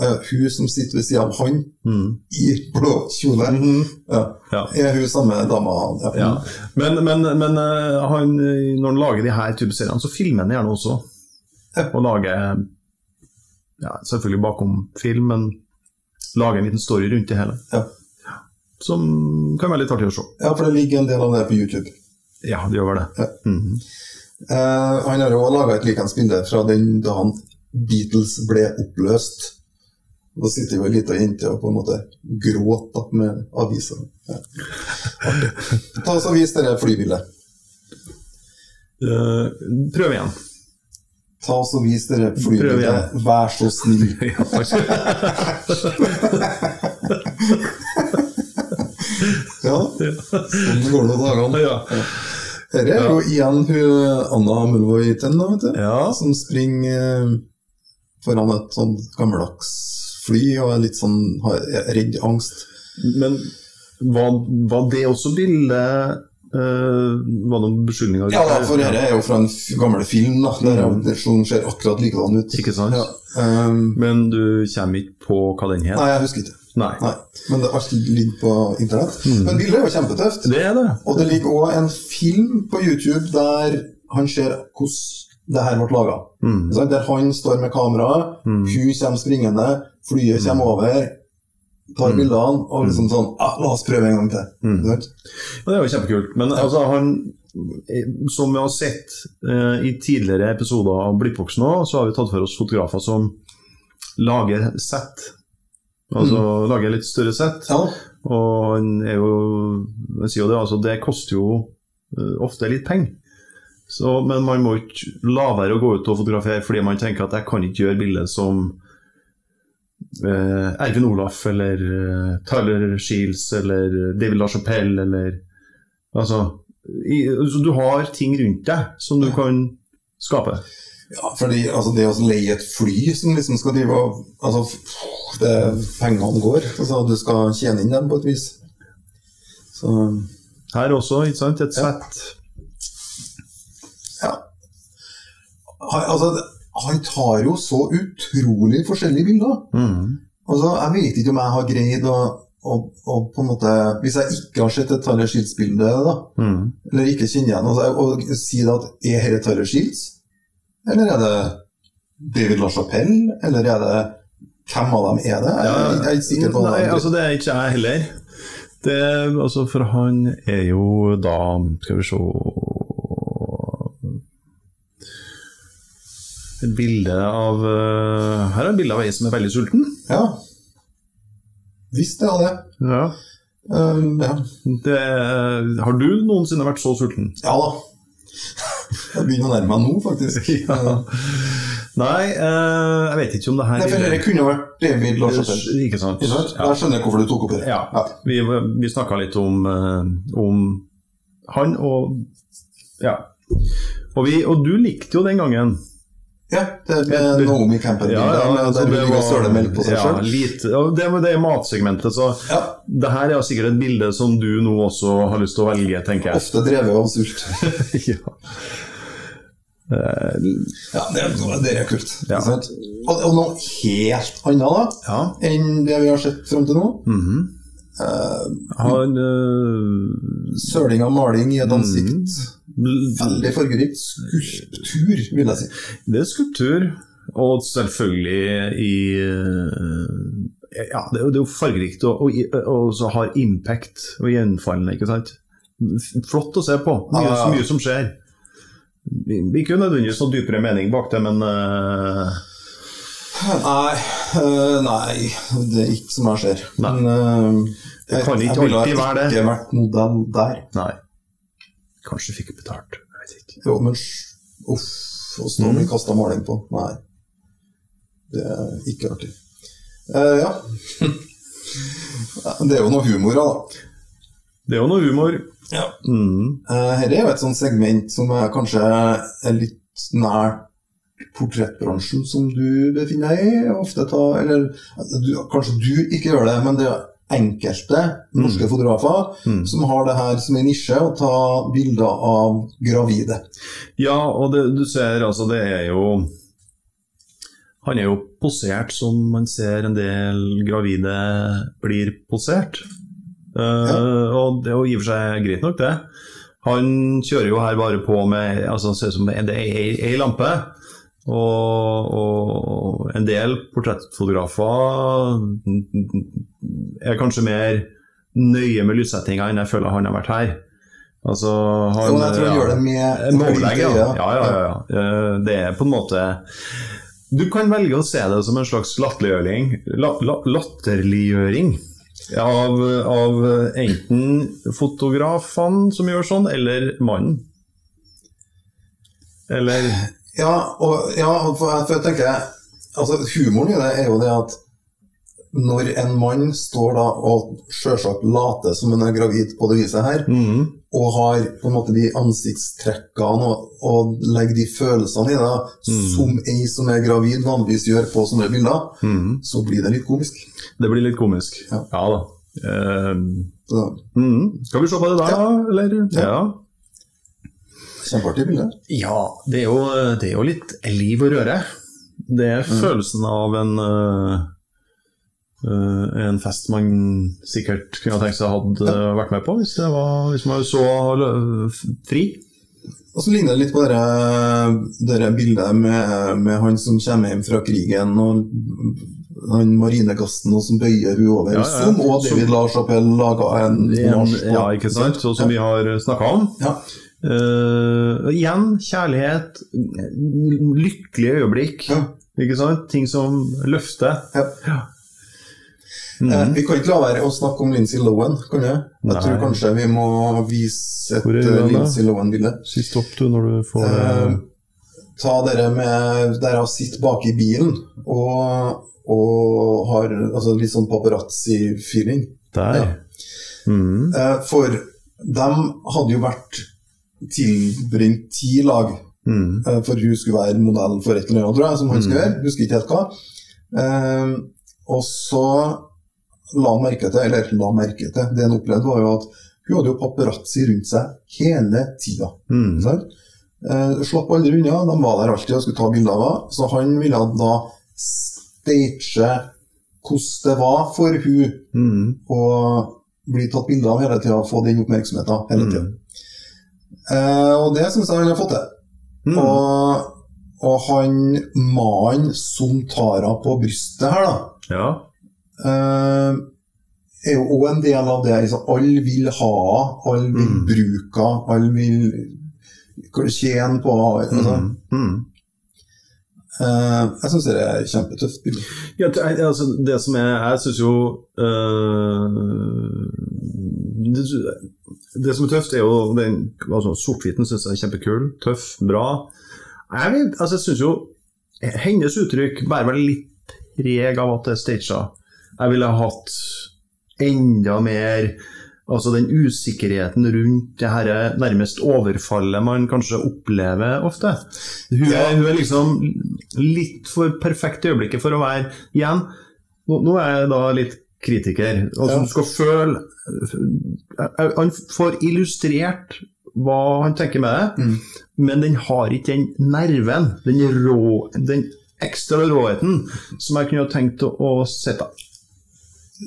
Speaker 3: Eh, hun som sitter ved sida av han
Speaker 2: Mm.
Speaker 3: i blå kjole.
Speaker 2: mm.
Speaker 3: Ja.
Speaker 2: Ja.
Speaker 3: Er hun samme dama? Ja.
Speaker 2: Ja. Men, men, men uh, han, når han lager de her type seriene, så filmer han gjerne også.
Speaker 3: Ja.
Speaker 2: Og lager ja, Selvfølgelig bakom film, men lager en liten story rundt det hele.
Speaker 3: Ja.
Speaker 2: Som kan være litt artig å se.
Speaker 3: ja, for det ligger en del av det på YouTube.
Speaker 2: Ja, det gjør vel det.
Speaker 3: Ja. -hmm. Han har jo laga et likens bilde fra den dagen Beatles ble oppløst. Da sitter jo ei lita jente og på en måte gråter med avisa. Ja. Ta oss og Vis dette flybildet.
Speaker 2: Uh, prøv igjen.
Speaker 3: Ta oss og Vis
Speaker 2: dere
Speaker 3: flybildet. Vær så snill. [LAUGHS]
Speaker 2: Ja,
Speaker 3: sånn går det dagene.
Speaker 2: ja.
Speaker 3: Her er jo igjen hun Anna Mulvoy-Ten, da, vet du.
Speaker 2: ja.
Speaker 3: Som springer eh, foran et sånn gammeldags fly og er litt sånn har, redd angst.
Speaker 2: Men var, var det også bildet Uh, Var det noen beskyldninger?
Speaker 3: Ja, da, for dette er jo fra en gammel film, da. Der er jo- som ser akkurat likedan ut.
Speaker 2: Ikke sant?
Speaker 3: Ja. Um,
Speaker 2: Men du kommer ikke på hva den het?
Speaker 3: nei, jeg husker ikke.
Speaker 2: Nei.
Speaker 3: Nei, Men det alt ligger på internett. Men bildet er jo kjempetøft.
Speaker 2: Det er det.
Speaker 3: Og det ligger òg en film på YouTube der han ser hvordan det her ble laga.
Speaker 2: Mm.
Speaker 3: Der han står med kamera,
Speaker 2: Mm.
Speaker 3: hun kommer springende, flyet kommer over, tar
Speaker 2: Mm.
Speaker 3: bildene og liksom sånn ah, La oss prøve en gang til.
Speaker 2: Mm. Ja, det er jo kjempekult. Men altså, han Som vi har sett eh, i tidligere episoder av Blikkboksen nå, så har vi tatt for oss fotografer som lager sett. Altså lager litt større sett.
Speaker 3: Ja,
Speaker 2: Og han er jo Jeg sier jo det, altså, det koster jo eh, ofte litt penger. Så, men man må ikke la være å gå ut og fotografere fordi man tenker at jeg kan ikke gjøre bilder som eh, Ervin Olaf eller eh, Tyler Shields eller David LaChapelle eller Altså i, så Du har ting rundt deg som du kan skape.
Speaker 3: ja fordi altså, det å leie et fly som liksom skal drive og altså, det, Pengene går. Altså, du skal tjene inn dem på et vis. Så
Speaker 2: Her også, ikke sant? Et
Speaker 3: Ja.
Speaker 2: sett.
Speaker 3: ja. Altså, han tar jo så utrolig forskjellige bilder.
Speaker 2: Mm.
Speaker 3: Altså, jeg vet ikke om jeg har greid å, å, å på en måte Hvis jeg ikke har sett et Tyler Shields-bilde,
Speaker 2: Mm.
Speaker 3: eller ikke kjenner igjen altså, og si det at er dette Tyler Shields? Eller er det David LaChapelle? Eller er det Hvem av dem er det? Jeg, jeg, er ikke sikker på
Speaker 2: Nei, altså det er ikke jeg heller. Det, altså for han er jo da Skal vi se Et bilde av eh, Her er et bilde av ei som er veldig sulten.
Speaker 3: Ja. Visst det er det.
Speaker 2: Ja.
Speaker 3: Um, ja.
Speaker 2: Det, har du noensinne vært så sulten?
Speaker 3: ja da. Jeg begynner å nærme meg nå, faktisk. [LAUGHS]
Speaker 2: Ja. Nei, eh, jeg vet ikke om det her
Speaker 3: Nei, for dette kunne vært David
Speaker 2: Lars sant?
Speaker 3: Ikke sant?
Speaker 2: Ja.
Speaker 3: Jeg skjønner hvorfor du tok opp det.
Speaker 2: Ja. Vi, vi snakka litt om, eh, om han, og ja. Og, vi, og du likte jo den gangen.
Speaker 3: Ja, det med Naomi Campbell-bildet,
Speaker 2: ja,
Speaker 3: der hun
Speaker 2: det
Speaker 3: ligger og
Speaker 2: var-
Speaker 3: søler melk på seg
Speaker 2: ja,
Speaker 3: sjøl.
Speaker 2: ja, det, det er matsegmentet, så
Speaker 3: Ja,
Speaker 2: det her er sikkert et bilde som du nå også har lyst til å velge, tenker jeg.
Speaker 3: ofte drevet av sult. [LAUGHS]
Speaker 2: ja. Eh,
Speaker 3: Ja, det, er- det er kult.
Speaker 2: Ja.
Speaker 3: Og, og noe helt annet da,
Speaker 2: ja.
Speaker 3: enn det vi har sett fram til nå.
Speaker 2: mhm.
Speaker 3: Eh,
Speaker 2: Han uh,
Speaker 3: søling av maling i et
Speaker 2: Mhm.
Speaker 3: ansikt.
Speaker 2: Mm.
Speaker 3: Veldig fargerikt. Skulptur, vil jeg si.
Speaker 2: Det er skulptur. Og selvfølgelig i eh, Ja, det er jo, er fargerikt og, og, og så har impact og gjenfallende, ikke sant. Flott å se på. Mye,
Speaker 3: Ja, ja, Så
Speaker 2: mye som skjer. Ikke nødvendigvis noe dypere mening bak det, men eh,
Speaker 3: Nei, øh, nei, det er ikke som jeg ser.
Speaker 2: Nei.
Speaker 3: Men uh,
Speaker 2: Det kan ikke
Speaker 3: jeg ville
Speaker 2: alltid være det.
Speaker 3: ikke vært modell der.
Speaker 2: nei. Kanskje fikk betalt. Jeg vet ikke.
Speaker 3: Jo, men uff, åssen har
Speaker 2: Mm.
Speaker 3: med kasta maling på. Nei. Det er ikke artig. Uh, [LAUGHS] ja. Det er jo noe humor, da.
Speaker 2: Det er jo noe humor.
Speaker 3: Ja.
Speaker 2: Mm.
Speaker 3: Uh, Her er jo et sånt segment som er kanskje er litt nær portrettbransjen som du befinner deg i. Ofte ta, eller du, Kanskje du ikke gjør det, men det er enkelte norske fotografer
Speaker 2: Mm.
Speaker 3: som har det her som en nisje, å ta bilder av gravide.
Speaker 2: Ja, og det, du ser altså, det er jo Han er jo posert som man ser en del gravide blir posert. Eh, Og det er jo i og for seg greit nok, det. Han kjører jo her bare på med altså, ser ut som det er ei lampe. Og, og en del portrettfotografer er kanskje mer nøye med lyssettinga enn jeg føler han har vært her. Altså, han,
Speaker 3: Jo, jeg tror han
Speaker 2: ja.
Speaker 3: gjør det med
Speaker 2: overlegg, ja. Ja, ja, ja, ja. Eh, Det er på en måte Du kan velge å se det som en slags latterliggjøring, la, la, latterliggjøring av, av enten fotografene som gjør sånn, eller mannen. Eller
Speaker 3: Ja, og, ja, for, for, for jeg tenker altså Humoren i det er jo det at når en mann står da og sjølsagt later som han er gravid på det viset her,
Speaker 2: Mhm.
Speaker 3: og har på en måte de ansiktstrekkene og, og legger de følelsene i det,
Speaker 2: Mm.
Speaker 3: som ei som er gravid vanligvis gjør på sånne bilder,
Speaker 2: Mhm.
Speaker 3: så blir det litt komisk.
Speaker 2: Det blir litt komisk.
Speaker 3: Ja.
Speaker 2: Ja da. Uh. Skal vi se på det der, da? Eller?
Speaker 3: Ja.
Speaker 2: Ja.
Speaker 3: Kjempeartig bilde.
Speaker 2: Ja, det er, jo, det er jo litt liv og røre. Det er
Speaker 3: Mm.
Speaker 2: følelsen av en Uh, en fest man sikkert kunne tenkt seg hadde eh, vært med på, hvis, det var, hvis man var så fri.
Speaker 3: Og så ligner det litt på det, det bildet med, med han som kommer hjem fra krigen, og han marinegassen og som bøyer hun over,
Speaker 2: Ja, ja.
Speaker 3: som og David Lars Appell laga en
Speaker 2: En,
Speaker 3: marsj på.
Speaker 2: ja, ikke sant? Så som vi har snakka om.
Speaker 3: Ja.
Speaker 2: Eh, igjen, kjærlighet, lykkelige øyeblikk.
Speaker 3: Ja.
Speaker 2: Ikke sant? Ting som løfter.
Speaker 3: Ja.
Speaker 2: Mhm.
Speaker 3: Eh, vi kan ikke la være å snakke om Lindsay Lohan, kan vi? Jeg
Speaker 2: Nei.
Speaker 3: tror kanskje vi må vise et
Speaker 2: hun
Speaker 3: eh? Lindsay Lohan-bilde.
Speaker 2: Si stopp du når du får
Speaker 3: Eh, ta dere med Dere har sitter bak i bilen og, og har altså, litt sånn paparazzi-feeling.
Speaker 2: Der.
Speaker 3: ja.
Speaker 2: Mm.
Speaker 3: Eh, For de hadde jo vært tilbringt ti lag
Speaker 2: Mhm.
Speaker 3: eh, for hun skulle være modell for et eller annet, tror jeg, som han skulle gjøre. Husker ikke helt hva. Eh, og så la han merke til, eller la merke til, det han opplevde, var jo at hun hadde jo paparazzi rundt seg hele tida. Mm. Eh, slapp aldri unna, de var der alltid og skulle ta bilder av henne. Så han ville da stage hvordan det var for hun
Speaker 2: mm.
Speaker 3: å bli tatt bilde av hele tida, få den oppmerksomheten hele tida.
Speaker 2: Mhm.
Speaker 3: Eh, og det syns jeg han har fått til.
Speaker 2: Mm.
Speaker 3: Og, og han mannen som tar henne på brystet her, da,
Speaker 2: Ja.
Speaker 3: eh, er jo òg en del av det. Liksom, alle vil ha henne, alle vil
Speaker 2: Mm.
Speaker 3: bruke henne, alle vil tjene på henne. Altså.
Speaker 2: Mhm.
Speaker 3: Eh, jeg syns det er et kjempetøft.
Speaker 2: Ja, altså, det som er Jeg syns jo uh, det, det som er tøft, er jo den altså, Sort-hviten jeg er kjempekul. Tøff, bra. Jeg, altså, syns jo hennes uttrykk bærer vel litt preg av at det er staged. Jeg ville hatt enda mer Altså den usikkerheten rundt det her nærmest overfallet man kanskje opplever ofte. Hun er, hun er liksom litt for perfekt i øyeblikket for å være Igjen, nå, nå er jeg da litt kritiker. Altså,
Speaker 3: Ja.
Speaker 2: Skal føle eh, Han får illustrert hva han tenker med det,
Speaker 3: Mm.
Speaker 2: men den har ikke den nerven, den, rå, den ekstra råheten, som jeg kunne ha tenkt å, å sette.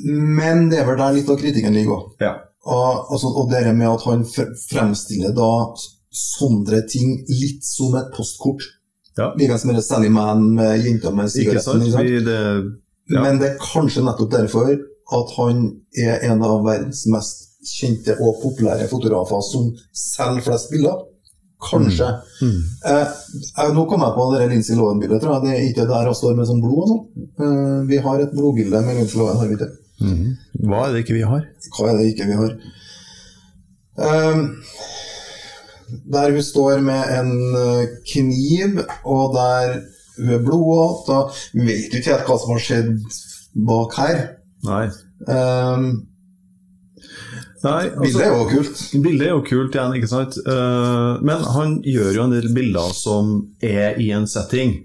Speaker 3: Men det er vel der litt av kritikken ligger òg.
Speaker 2: Ja.
Speaker 3: Og, altså, og det med at han fremstiller da sånne ting litt som et postkort.
Speaker 2: Ja.
Speaker 3: Likeens med Sally Man med jenta med
Speaker 2: Ikke sant?
Speaker 3: sigaretten. ikke sant?
Speaker 2: Det, ja.
Speaker 3: Men det er kanskje nettopp derfor at han er en av verdens mest kjente og populære fotografer som selger flest bilder. Kanskje.
Speaker 2: Mm.
Speaker 3: Eh, eh, nå kom jeg på det Lincy Lohan-bildet. Det er ikke der hun står med sånn blod og sånn. Eh, vi har et blodbilde med Lincy Lohan, har vi ikke?
Speaker 2: Mhm. Hva er det ikke vi har?
Speaker 3: Hva er det ikke vi har? Eh, der hun står med en eh, kniv, og der hun er blodåt. Vi vet jo ikke helt hva som har skjedd bak her.
Speaker 2: Nei.
Speaker 3: Um,
Speaker 2: Nei
Speaker 3: bildet er jo kult.
Speaker 2: Bildet er jo kult igjen, ikke sant? Uh, men han gjør jo en del bilder som er i en setting.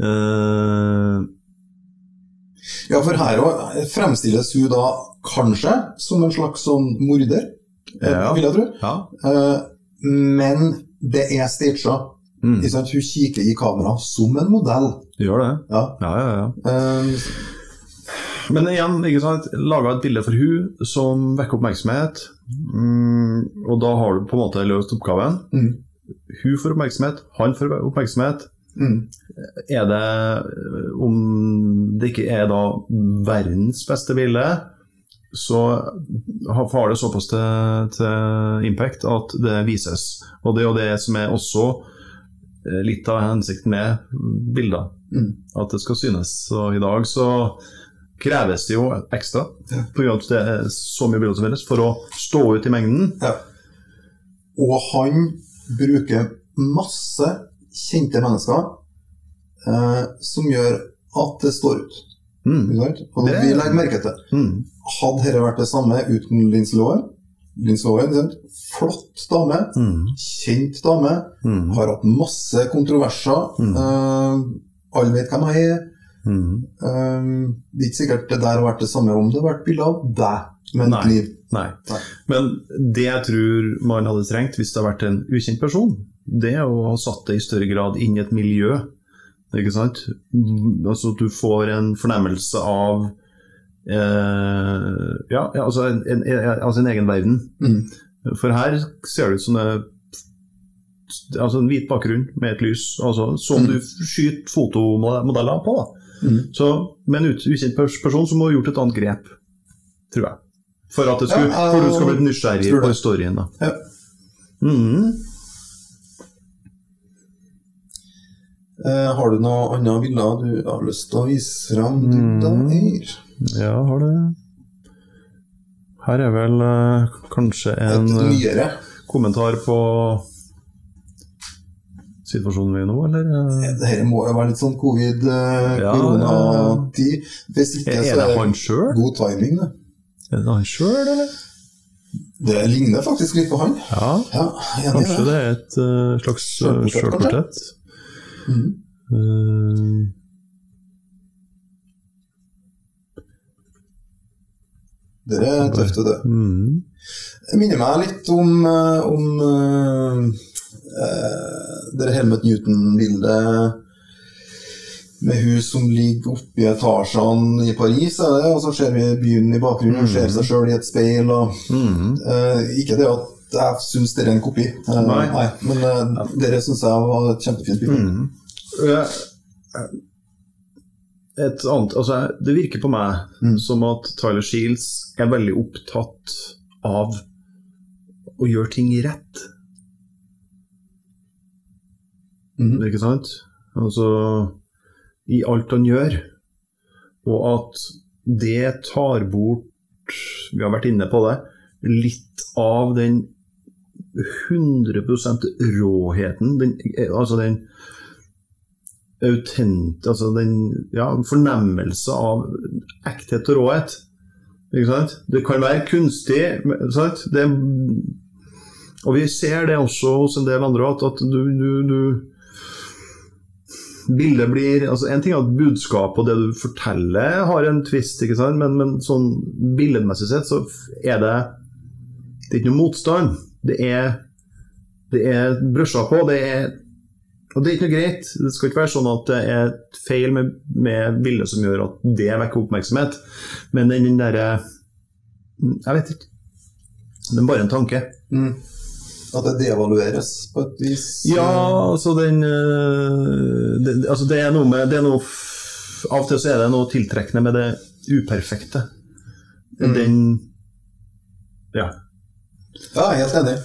Speaker 2: Uh,
Speaker 3: Ja, for her òg fremstilles hun da kanskje som en slags sånn morder,
Speaker 2: Ja.
Speaker 3: vil jeg tro.
Speaker 2: ja.
Speaker 3: Eh, men det er staged.
Speaker 2: Mm.
Speaker 3: Hun kikker i kamera som en modell.
Speaker 2: Gjør det.
Speaker 3: Ja.
Speaker 2: Ja, ja, ja.
Speaker 3: Um,
Speaker 2: Men igjen, ikke sant, laga et bilde for hun som vekker oppmerksomhet. Mm, og da har du på en måte løst oppgaven.
Speaker 3: Mm.
Speaker 2: Hun får oppmerksomhet, han får oppmerksomhet.
Speaker 3: mm.
Speaker 2: Er det Om det ikke er da verdens beste bilde, så har det såpass til, til impact at det vises. Og det er jo det som er også eh, litt av hensikten med bilder.
Speaker 3: Mm.
Speaker 2: At det skal synes. Og i dag så kreves det jo ekstra,
Speaker 3: Ja.
Speaker 2: av at det er så mye bilder som finnes, for å stå ut i mengden.
Speaker 3: ja. Og han bruker masse kjente mennesker eh, som gjør at det står ut.
Speaker 2: Mm.
Speaker 3: Og vi legger merke til
Speaker 2: Mm.
Speaker 3: Hadde dette vært det samme uten Linslåen Linslåen? Flott dame,
Speaker 2: Mm.
Speaker 3: kjent dame,
Speaker 2: Mm.
Speaker 3: har hatt masse kontroverser.
Speaker 2: Mm.
Speaker 3: Uh, alle vet hvem jeg er.
Speaker 2: Mm.
Speaker 3: Eh, det er ikke sikkert det der har vært det samme om det har vært bilde av deg med et liv.
Speaker 2: Nei.
Speaker 3: Nei.
Speaker 2: Men det jeg tror man hadde trengt hvis det hadde vært en ukjent person, det er å ha satt det i større grad inn i et miljø. Ikke sant? Mm, Altså at du får en fornemmelse av eh, ja, ja, altså en, en, altså en egen verden.
Speaker 3: Mm.
Speaker 2: For her ser det ut som det altså en hvit bakgrunn med et lys, altså, som
Speaker 3: Mm.
Speaker 2: du skyter fotomodeller på.
Speaker 3: Mm.
Speaker 2: Så med en ukjent person så må du ha gjort et annet grep, tror jeg. For at det skulle,
Speaker 3: Ja,
Speaker 2: for du skal bli nysgjerrig på historien. Da.
Speaker 3: Ja.
Speaker 2: Mm.
Speaker 3: Uh, har du noe annet bilder du har lyst til å vise fram? Du,
Speaker 2: Mm. Ja, har det Her er vel eh, kanskje en
Speaker 3: Et
Speaker 2: eh,
Speaker 3: nyere.
Speaker 2: kommentar på situasjonen vi er i nå, eller? eh?
Speaker 3: Dette må jo være litt sånn covid, eh,
Speaker 2: Ja,
Speaker 3: koronatid. Hvis ikke,
Speaker 2: Er
Speaker 3: så
Speaker 2: det
Speaker 3: er
Speaker 2: han selv?
Speaker 3: god timing. Det.
Speaker 2: Er det han sjøl, eller?
Speaker 3: det ligner faktisk litt på han.
Speaker 2: Ja,
Speaker 3: Ja,
Speaker 2: kanskje det er et uh, slags sjølportrett.
Speaker 3: Mm.
Speaker 2: Eh,
Speaker 3: Det er tøft, det.
Speaker 2: mhm.
Speaker 3: Det minner meg litt om, eh, om uh, eh, det Helmet Newton-bildet med hun som ligger oppe i etasjene i Paris, er det? og så ser vi byen i bakgrunnen og ser seg sjøl i et speil. Og,
Speaker 2: Mhm.
Speaker 3: eh, ikke det at jeg syns det er en kopi, uh,
Speaker 2: Nei.
Speaker 3: men uh, dere syns jeg var et kjempefint bilde.
Speaker 2: Mhm. Eh, Et annet, altså Det virker på meg
Speaker 3: Mm.
Speaker 2: som at Tyler Shields er veldig opptatt av å gjøre ting rett.
Speaker 3: Mm.
Speaker 2: Ikke sant? Altså I alt han gjør. Og at det tar bort Vi har vært inne på det. Litt av den 100 råheten. Den, altså den autent... Altså den ja, fornemmelse av ekthet og råhet. Ikke sant? Det kan være kunstig, sant? Det, og vi ser det også hos en del andre, at, at du, du, du Bildet blir altså En ting er at budskapet og det du forteller har en twist? Men, men sånn billedmessig sett så er det Det er ikke noe motstand. Det er det er brusja på. Det er og det er ikke noe greit. Det skal ikke være sånn at det er feil med, med bildet som gjør at det vekker oppmerksomhet. Men den, den derre Jeg vet ikke. Det er bare en tanke.
Speaker 3: Mm. At det devalueres på et vis?
Speaker 2: Ja, altså den eh, det, altså det er noe med det er noe, Av og til så er det noe tiltrekkende med det uperfekte. Den Ja.
Speaker 3: Ja, helt enig.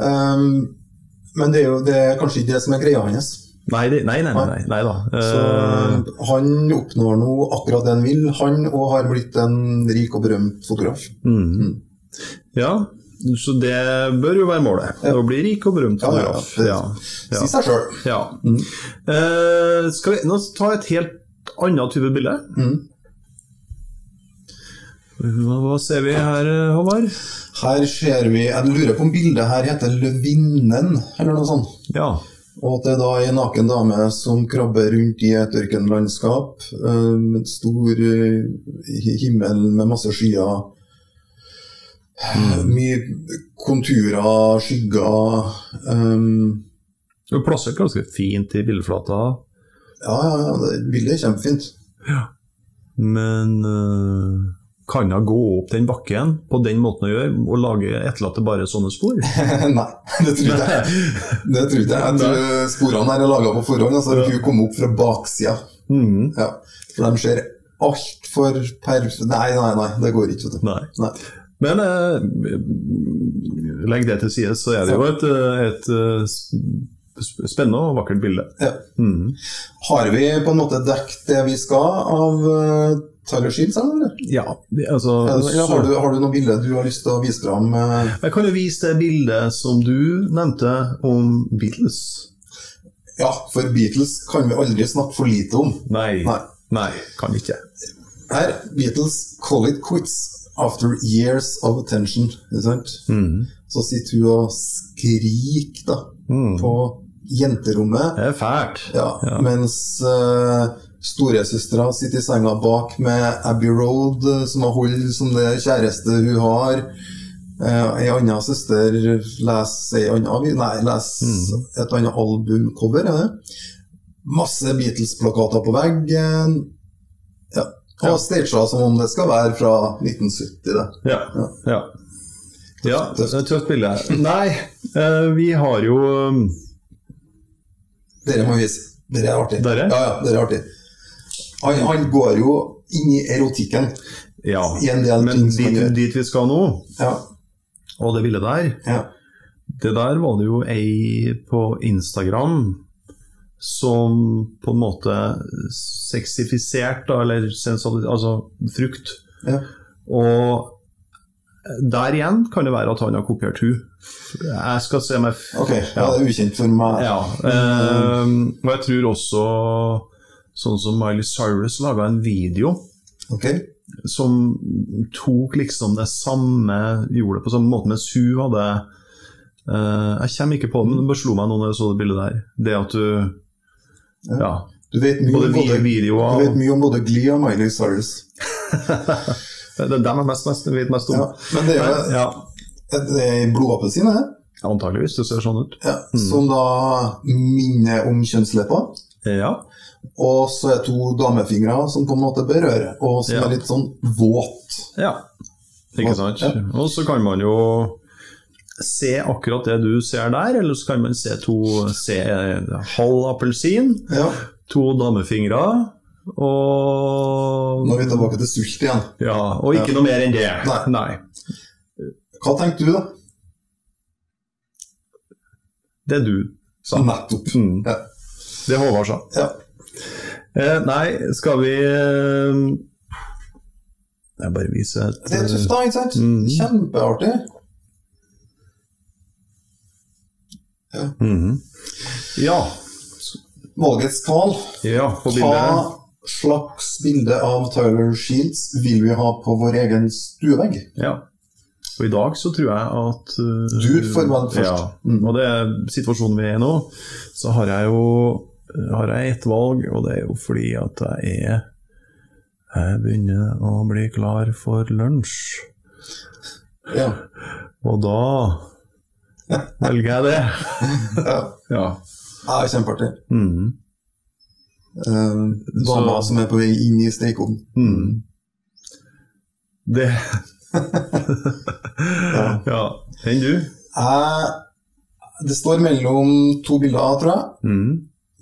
Speaker 3: Ehm, men det er jo det er kanskje ikke det som er greia hans.
Speaker 2: Nei, nei, nei, nei, nei, da.
Speaker 3: Så
Speaker 2: Eh,
Speaker 3: han oppnår nå akkurat det han vil, han, og har blitt en rik og berømt fotograf.
Speaker 2: mm. Ja, så det bør jo være målet. Å bli rik og berømt fotograf. Ja, ja.
Speaker 3: Si seg sjøl.
Speaker 2: Ja. Eh, skal vi nå ta et helt annet type bilde?
Speaker 3: Mm.
Speaker 2: Hva, ser vi her, Håvard?
Speaker 3: Her ser vi Jeg lurer på om bildet her heter 'Løvinnen', eller noe sånt.
Speaker 2: Ja.
Speaker 3: Og at det da ei en naken dame som krabber rundt i et ørkenlandskap eh, med stor eh, himmel med masse skyer. Mye konturer, skygger um,
Speaker 2: Du plasser ganske fint i bildeflata,
Speaker 3: Ja, ja, ja, bildet er kjempefint. Ja.
Speaker 2: men eh, kan hun gå opp den bakken på den måten å gjør, og lage etterlatte bare sånne spor? [LAUGHS]
Speaker 3: Nei, det tror ikke jeg. Det tror ikke jeg. Jeg tror sporene her er laga på forhånd. Altså, Hun kom opp fra baksida.
Speaker 2: Mm.
Speaker 3: Ja, for de ser altfor per... Nei, nei, nei, det går ikke. Vet du.
Speaker 2: Nei.
Speaker 3: Nei.
Speaker 2: Men eh, legg det til side, så er det jo et, et, et eh, spennende og vakkert bilde.
Speaker 3: Ja.
Speaker 2: Mm.
Speaker 3: Har vi på en måte dekket det vi skal av uh, Tyler Shields, eller?
Speaker 2: Ja, altså
Speaker 3: har, du, har du noen bilder du har lyst til å vise fram? eh?
Speaker 2: Jeg kan jo vise det bildet som du nevnte om Beatles.
Speaker 3: Ja, for Beatles kan vi aldri snakke for lite om.
Speaker 2: Nei,
Speaker 3: Nei.
Speaker 2: nei kan ikke.
Speaker 3: Her, Beatles call it quits after years of attention. Ikke sant?
Speaker 2: Mm.
Speaker 3: Så sitter hun og skriker da,
Speaker 2: Mm.
Speaker 3: på jenterommet.
Speaker 2: Det er fælt.
Speaker 3: Ja,
Speaker 2: Ja.
Speaker 3: Mens uh, storesøstera sitter i senga bak med Abbey Road, eh, som hun holder som det kjæreste hun har. Uh, ei anna søster leser avi- Nei, leser et annet albumcover. Er det? Masse Beatles-plakater på veggen. Ja. Og stagea som om det skal være fra 1970. Det.
Speaker 2: Ja. ja. ja det er et tøft bilde. Nei, eh, vi har jo um,
Speaker 3: Dere må vise. Dere er artig.
Speaker 2: Dere?
Speaker 3: Ja, ja, dere er artig. Han, han går jo inn i erotikken.
Speaker 2: Ja,
Speaker 3: I en del
Speaker 2: men dit, dit vi skal nå,
Speaker 3: Ja.
Speaker 2: og det bildet der
Speaker 3: ja.
Speaker 2: Det der var det jo ei på Instagram som på en måte sexifiserte, eller sensualiserte, altså frukt.
Speaker 3: ja.
Speaker 2: Og der igjen kan det være at han har kopiert hun. Jeg skal se meg
Speaker 3: Ok, ja, det er ukjent for meg.
Speaker 2: Ja. Uh, og jeg tror også sånn som Miley Cyrus laga en video
Speaker 3: okay.
Speaker 2: som tok liksom det samme Gjorde det på samme måte mens hun hadde uh, Jeg kommer ikke på det, men det bare slo meg nå når jeg så det bildet der. Det at du Ja.
Speaker 3: Du vet mye,
Speaker 2: Både
Speaker 3: om, både,
Speaker 2: videoer
Speaker 3: du vet mye om både Glee og Miley Cyrus. [LAUGHS]
Speaker 2: Det er dem jeg mest, mest vet mest om.
Speaker 3: Ja, men det er
Speaker 2: Ja,
Speaker 3: det er blodappelsin, det,
Speaker 2: antageligvis. Det ser sånn ut.
Speaker 3: ja, som da minner om kjønnslepper.
Speaker 2: Ja.
Speaker 3: Og så er to damefingre som på en måte berører, og som
Speaker 2: Ja.
Speaker 3: er litt sånn våt.
Speaker 2: ja. Ikke sant.
Speaker 3: Ja.
Speaker 2: Og så kan man jo se akkurat det du ser der, eller så kan man se to se halv appelsin,
Speaker 3: Ja,
Speaker 2: to damefingre og
Speaker 3: Nå er vi tilbake til sult igjen.
Speaker 2: Ja, og ikke noe mer enn det.
Speaker 3: Nei.
Speaker 2: Nei.
Speaker 3: Hva tenkte du, da?
Speaker 2: Det du sa.
Speaker 3: Nettopp.
Speaker 2: Mm.
Speaker 3: Ja.
Speaker 2: Det Håvard sa.
Speaker 3: ja.
Speaker 2: Eh, nei, skal vi eh, Jeg bare viser et
Speaker 3: Det er tøft, da, ikke sant?
Speaker 2: Mm.
Speaker 3: Kjempeartig.
Speaker 2: Mhm. Ja.
Speaker 3: Valgets kall.
Speaker 2: Ja, på bildet.
Speaker 3: Slags bilde av Tyler Shields vil vi ha på vår egen stuevegg?
Speaker 2: Ja. Og i dag så tror jeg at uh,
Speaker 3: Du får velge først.
Speaker 2: Ja.
Speaker 3: Mm.
Speaker 2: Og det er situasjonen vi er i nå, så har jeg jo har jeg ett valg, og det er jo fordi at jeg er Jeg begynner å bli klar for lunsj.
Speaker 3: Ja.
Speaker 2: Og da velger jeg det. [LAUGHS]
Speaker 3: ja.
Speaker 2: Ja.
Speaker 3: ja kjempeartig.
Speaker 2: Mm.
Speaker 3: Eh, Dama som er på vei inn i stekeovnen.
Speaker 2: Mm. Det [LAUGHS]
Speaker 3: Ja. [LAUGHS]
Speaker 2: Ja. Enn du?
Speaker 3: Eh, det står mellom to bilder, tror jeg.
Speaker 2: Mm.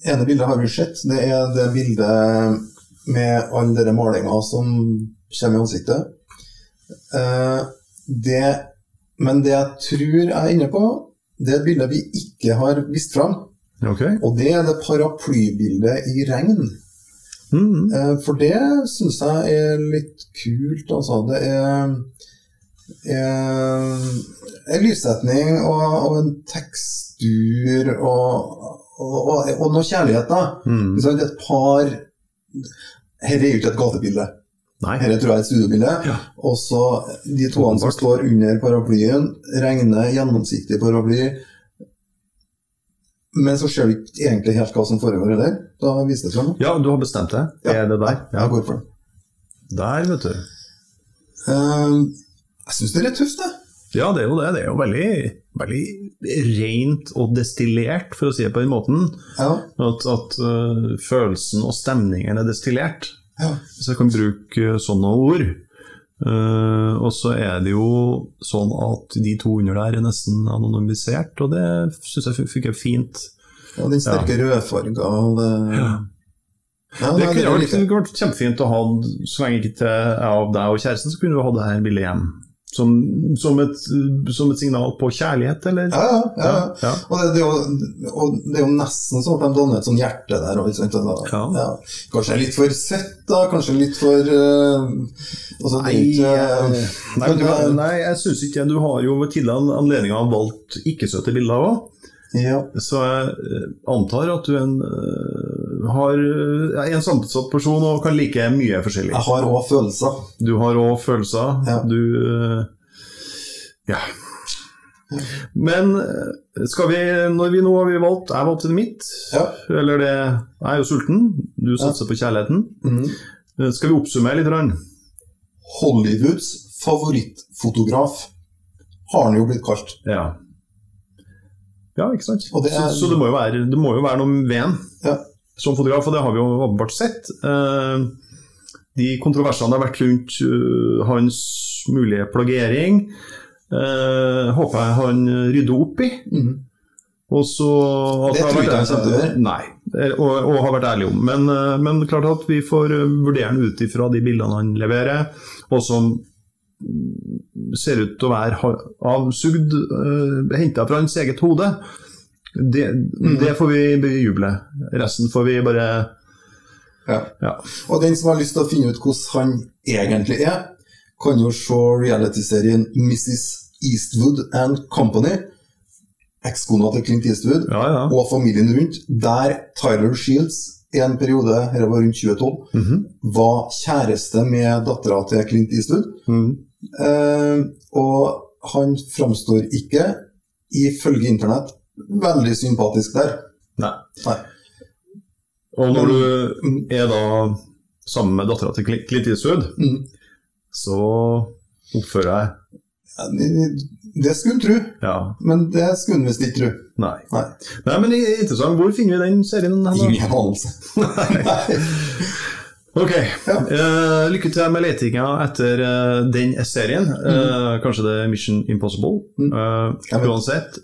Speaker 3: ene bildet har vi sett. Det er det bildet med alle denne malinga som kommer i ansiktet. Eh, det, men det jeg tror jeg er inne på, det er et bilde vi ikke har vist fram.
Speaker 2: Ok.
Speaker 3: Og det er det paraplybildet i regn.
Speaker 2: Mm.
Speaker 3: Eh, For det syns jeg er litt kult, altså. Det er, er en lyssetning og, og en tekstur og, og, og, og noe kjærlighet, da.
Speaker 2: Mm.
Speaker 3: Så? Et par Dette er jo ikke et gatebilde.
Speaker 2: Nei.
Speaker 3: Dette tror jeg er et studiebilde.
Speaker 2: Ja.
Speaker 3: Og så de toene som står under paraplyen, regner gjennomsiktig paraply. Men så ser du ikke egentlig helt hva som foregår der. Da viser det frem.
Speaker 2: Ja, du har bestemt deg.
Speaker 3: Ja.
Speaker 2: Er det der?
Speaker 3: Ja, Jeg går for det.
Speaker 2: Der, vet du.
Speaker 3: Uh, jeg syns det er litt tøft, det.
Speaker 2: Ja, det er jo det. Det er jo veldig, veldig rent og destillert, for å si det på den måten.
Speaker 3: Ja.
Speaker 2: At, at uh, følelsen og stemningen er destillert,
Speaker 3: ja.
Speaker 2: hvis jeg kan bruke øh, sånne ord. Eh, og så er det jo sånn at de to under der er nesten anonymisert, og det syns jeg funker fint.
Speaker 3: Og den sterke rødfarga og det
Speaker 2: Ja.
Speaker 3: Ja,
Speaker 2: Det kunne vært, kjempefint å ha, så lenge ikke til jeg og deg og kjæresten, så kunne du ha det her bildet hjem. Som, som, et, som et signal på kjærlighet, eller?
Speaker 3: Ja, ja, ja, ja. Og det, det, jo, og det er jo nesten sånn at de danner et sånt hjerte der. Og da,
Speaker 2: Ja.
Speaker 3: Kanskje litt for søtt, da. Kanskje litt for uh, altså,
Speaker 2: Nei,
Speaker 3: ikke,
Speaker 2: uh, nei, du,
Speaker 3: nei,
Speaker 2: nei, jeg syns ikke Du har jo ved tidligere anledninger valgt ikke-søte bilder òg.
Speaker 3: ja.
Speaker 2: Så jeg eh, antar at du er en, eh, har, eh, er en sammensatt person og kan like mye forskjellig.
Speaker 3: Jeg har òg følelser.
Speaker 2: Du har òg følelser.
Speaker 3: Ja.
Speaker 2: Du eh, Ja. Men eh, skal vi, når vi nå har vi valgt Jeg valgte det mitt.
Speaker 3: Ja.
Speaker 2: Eller det Jeg er jo sulten. Du satser på kjærligheten.
Speaker 3: Mm
Speaker 2: -hmm. Skal vi oppsummere litt? Rann?
Speaker 3: Hollywoods favorittfotograf har han jo blitt kalt.
Speaker 2: Ja. Ja, ikke sant?
Speaker 3: Og det er-
Speaker 2: så, så det må jo være, det må jo være noe ved han.
Speaker 3: Ja.
Speaker 2: Som fotograf, og det har vi jo åpenbart sett. Eh, de kontroversene har vært rundt eh, hans mulige plagering, eh, håper jeg han rydder opp i.
Speaker 3: Mhm.
Speaker 2: Og så
Speaker 3: Det
Speaker 2: har
Speaker 3: tror
Speaker 2: vært-
Speaker 3: ikke han kommer til.
Speaker 2: Nei, og, og har vært ærlig om. Men, men klart at vi får vurdere han ut ifra de bildene han leverer, og som mm, ser ut til å være avsugd, henta fra hans eget hode. Det,
Speaker 3: Mm.
Speaker 2: det får vi bejuble. Resten får vi bare
Speaker 3: Ja.
Speaker 2: Ja.
Speaker 3: Og den som har lyst til å finne ut hvordan han egentlig er, kan jo se realityserien Mrs. Eastwood and Company. Ekskona til Clint Eastwood
Speaker 2: Ja, ja.
Speaker 3: og familien rundt, der Tyler Shields i en periode, her var rundt 2012,
Speaker 2: Mhm.
Speaker 3: var kjæreste med dattera til Clint Eastwood.
Speaker 2: Mm.
Speaker 3: Eh, og han framstår ikke, ifølge internett, veldig sympatisk der.
Speaker 2: Nei.
Speaker 3: Nei.
Speaker 2: Og når du er da sammen med dattera til Cl- Clint Eastwood,
Speaker 3: Mm.
Speaker 2: så oppfører jeg
Speaker 3: Det skulle en tro,
Speaker 2: Ja,
Speaker 3: men det skulle en visst ikke tro.
Speaker 2: nei.
Speaker 3: Nei.
Speaker 2: Nei, men interessant. Hvor finner vi den serien?
Speaker 3: Ingen anelse. [LAUGHS]
Speaker 2: Ok,
Speaker 3: Ja.
Speaker 2: Uh, lykke til med letinga etter uh, den serien. Eh, kanskje det er Mission Impossible.
Speaker 3: Mm.
Speaker 2: Uansett,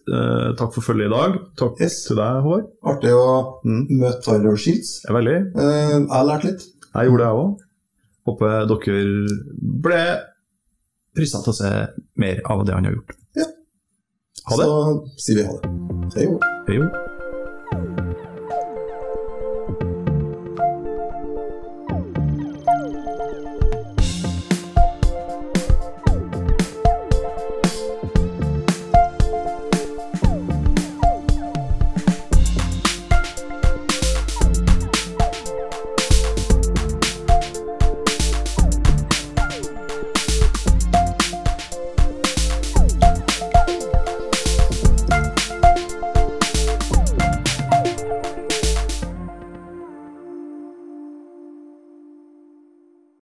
Speaker 2: takk for følget i dag. Takk
Speaker 3: Yes.
Speaker 2: til deg, Håvard.
Speaker 3: Artig å
Speaker 2: Mm.
Speaker 3: møte Tyler Shields.
Speaker 2: Jeg veldig.
Speaker 3: Jeg har lært litt.
Speaker 2: Jeg gjorde det, jeg òg. Håper dere ble frista til å se mer av det han har gjort.
Speaker 3: Ja.
Speaker 2: Ha det.
Speaker 3: Så sier vi ha det. Hei jo.
Speaker 2: Hei jo.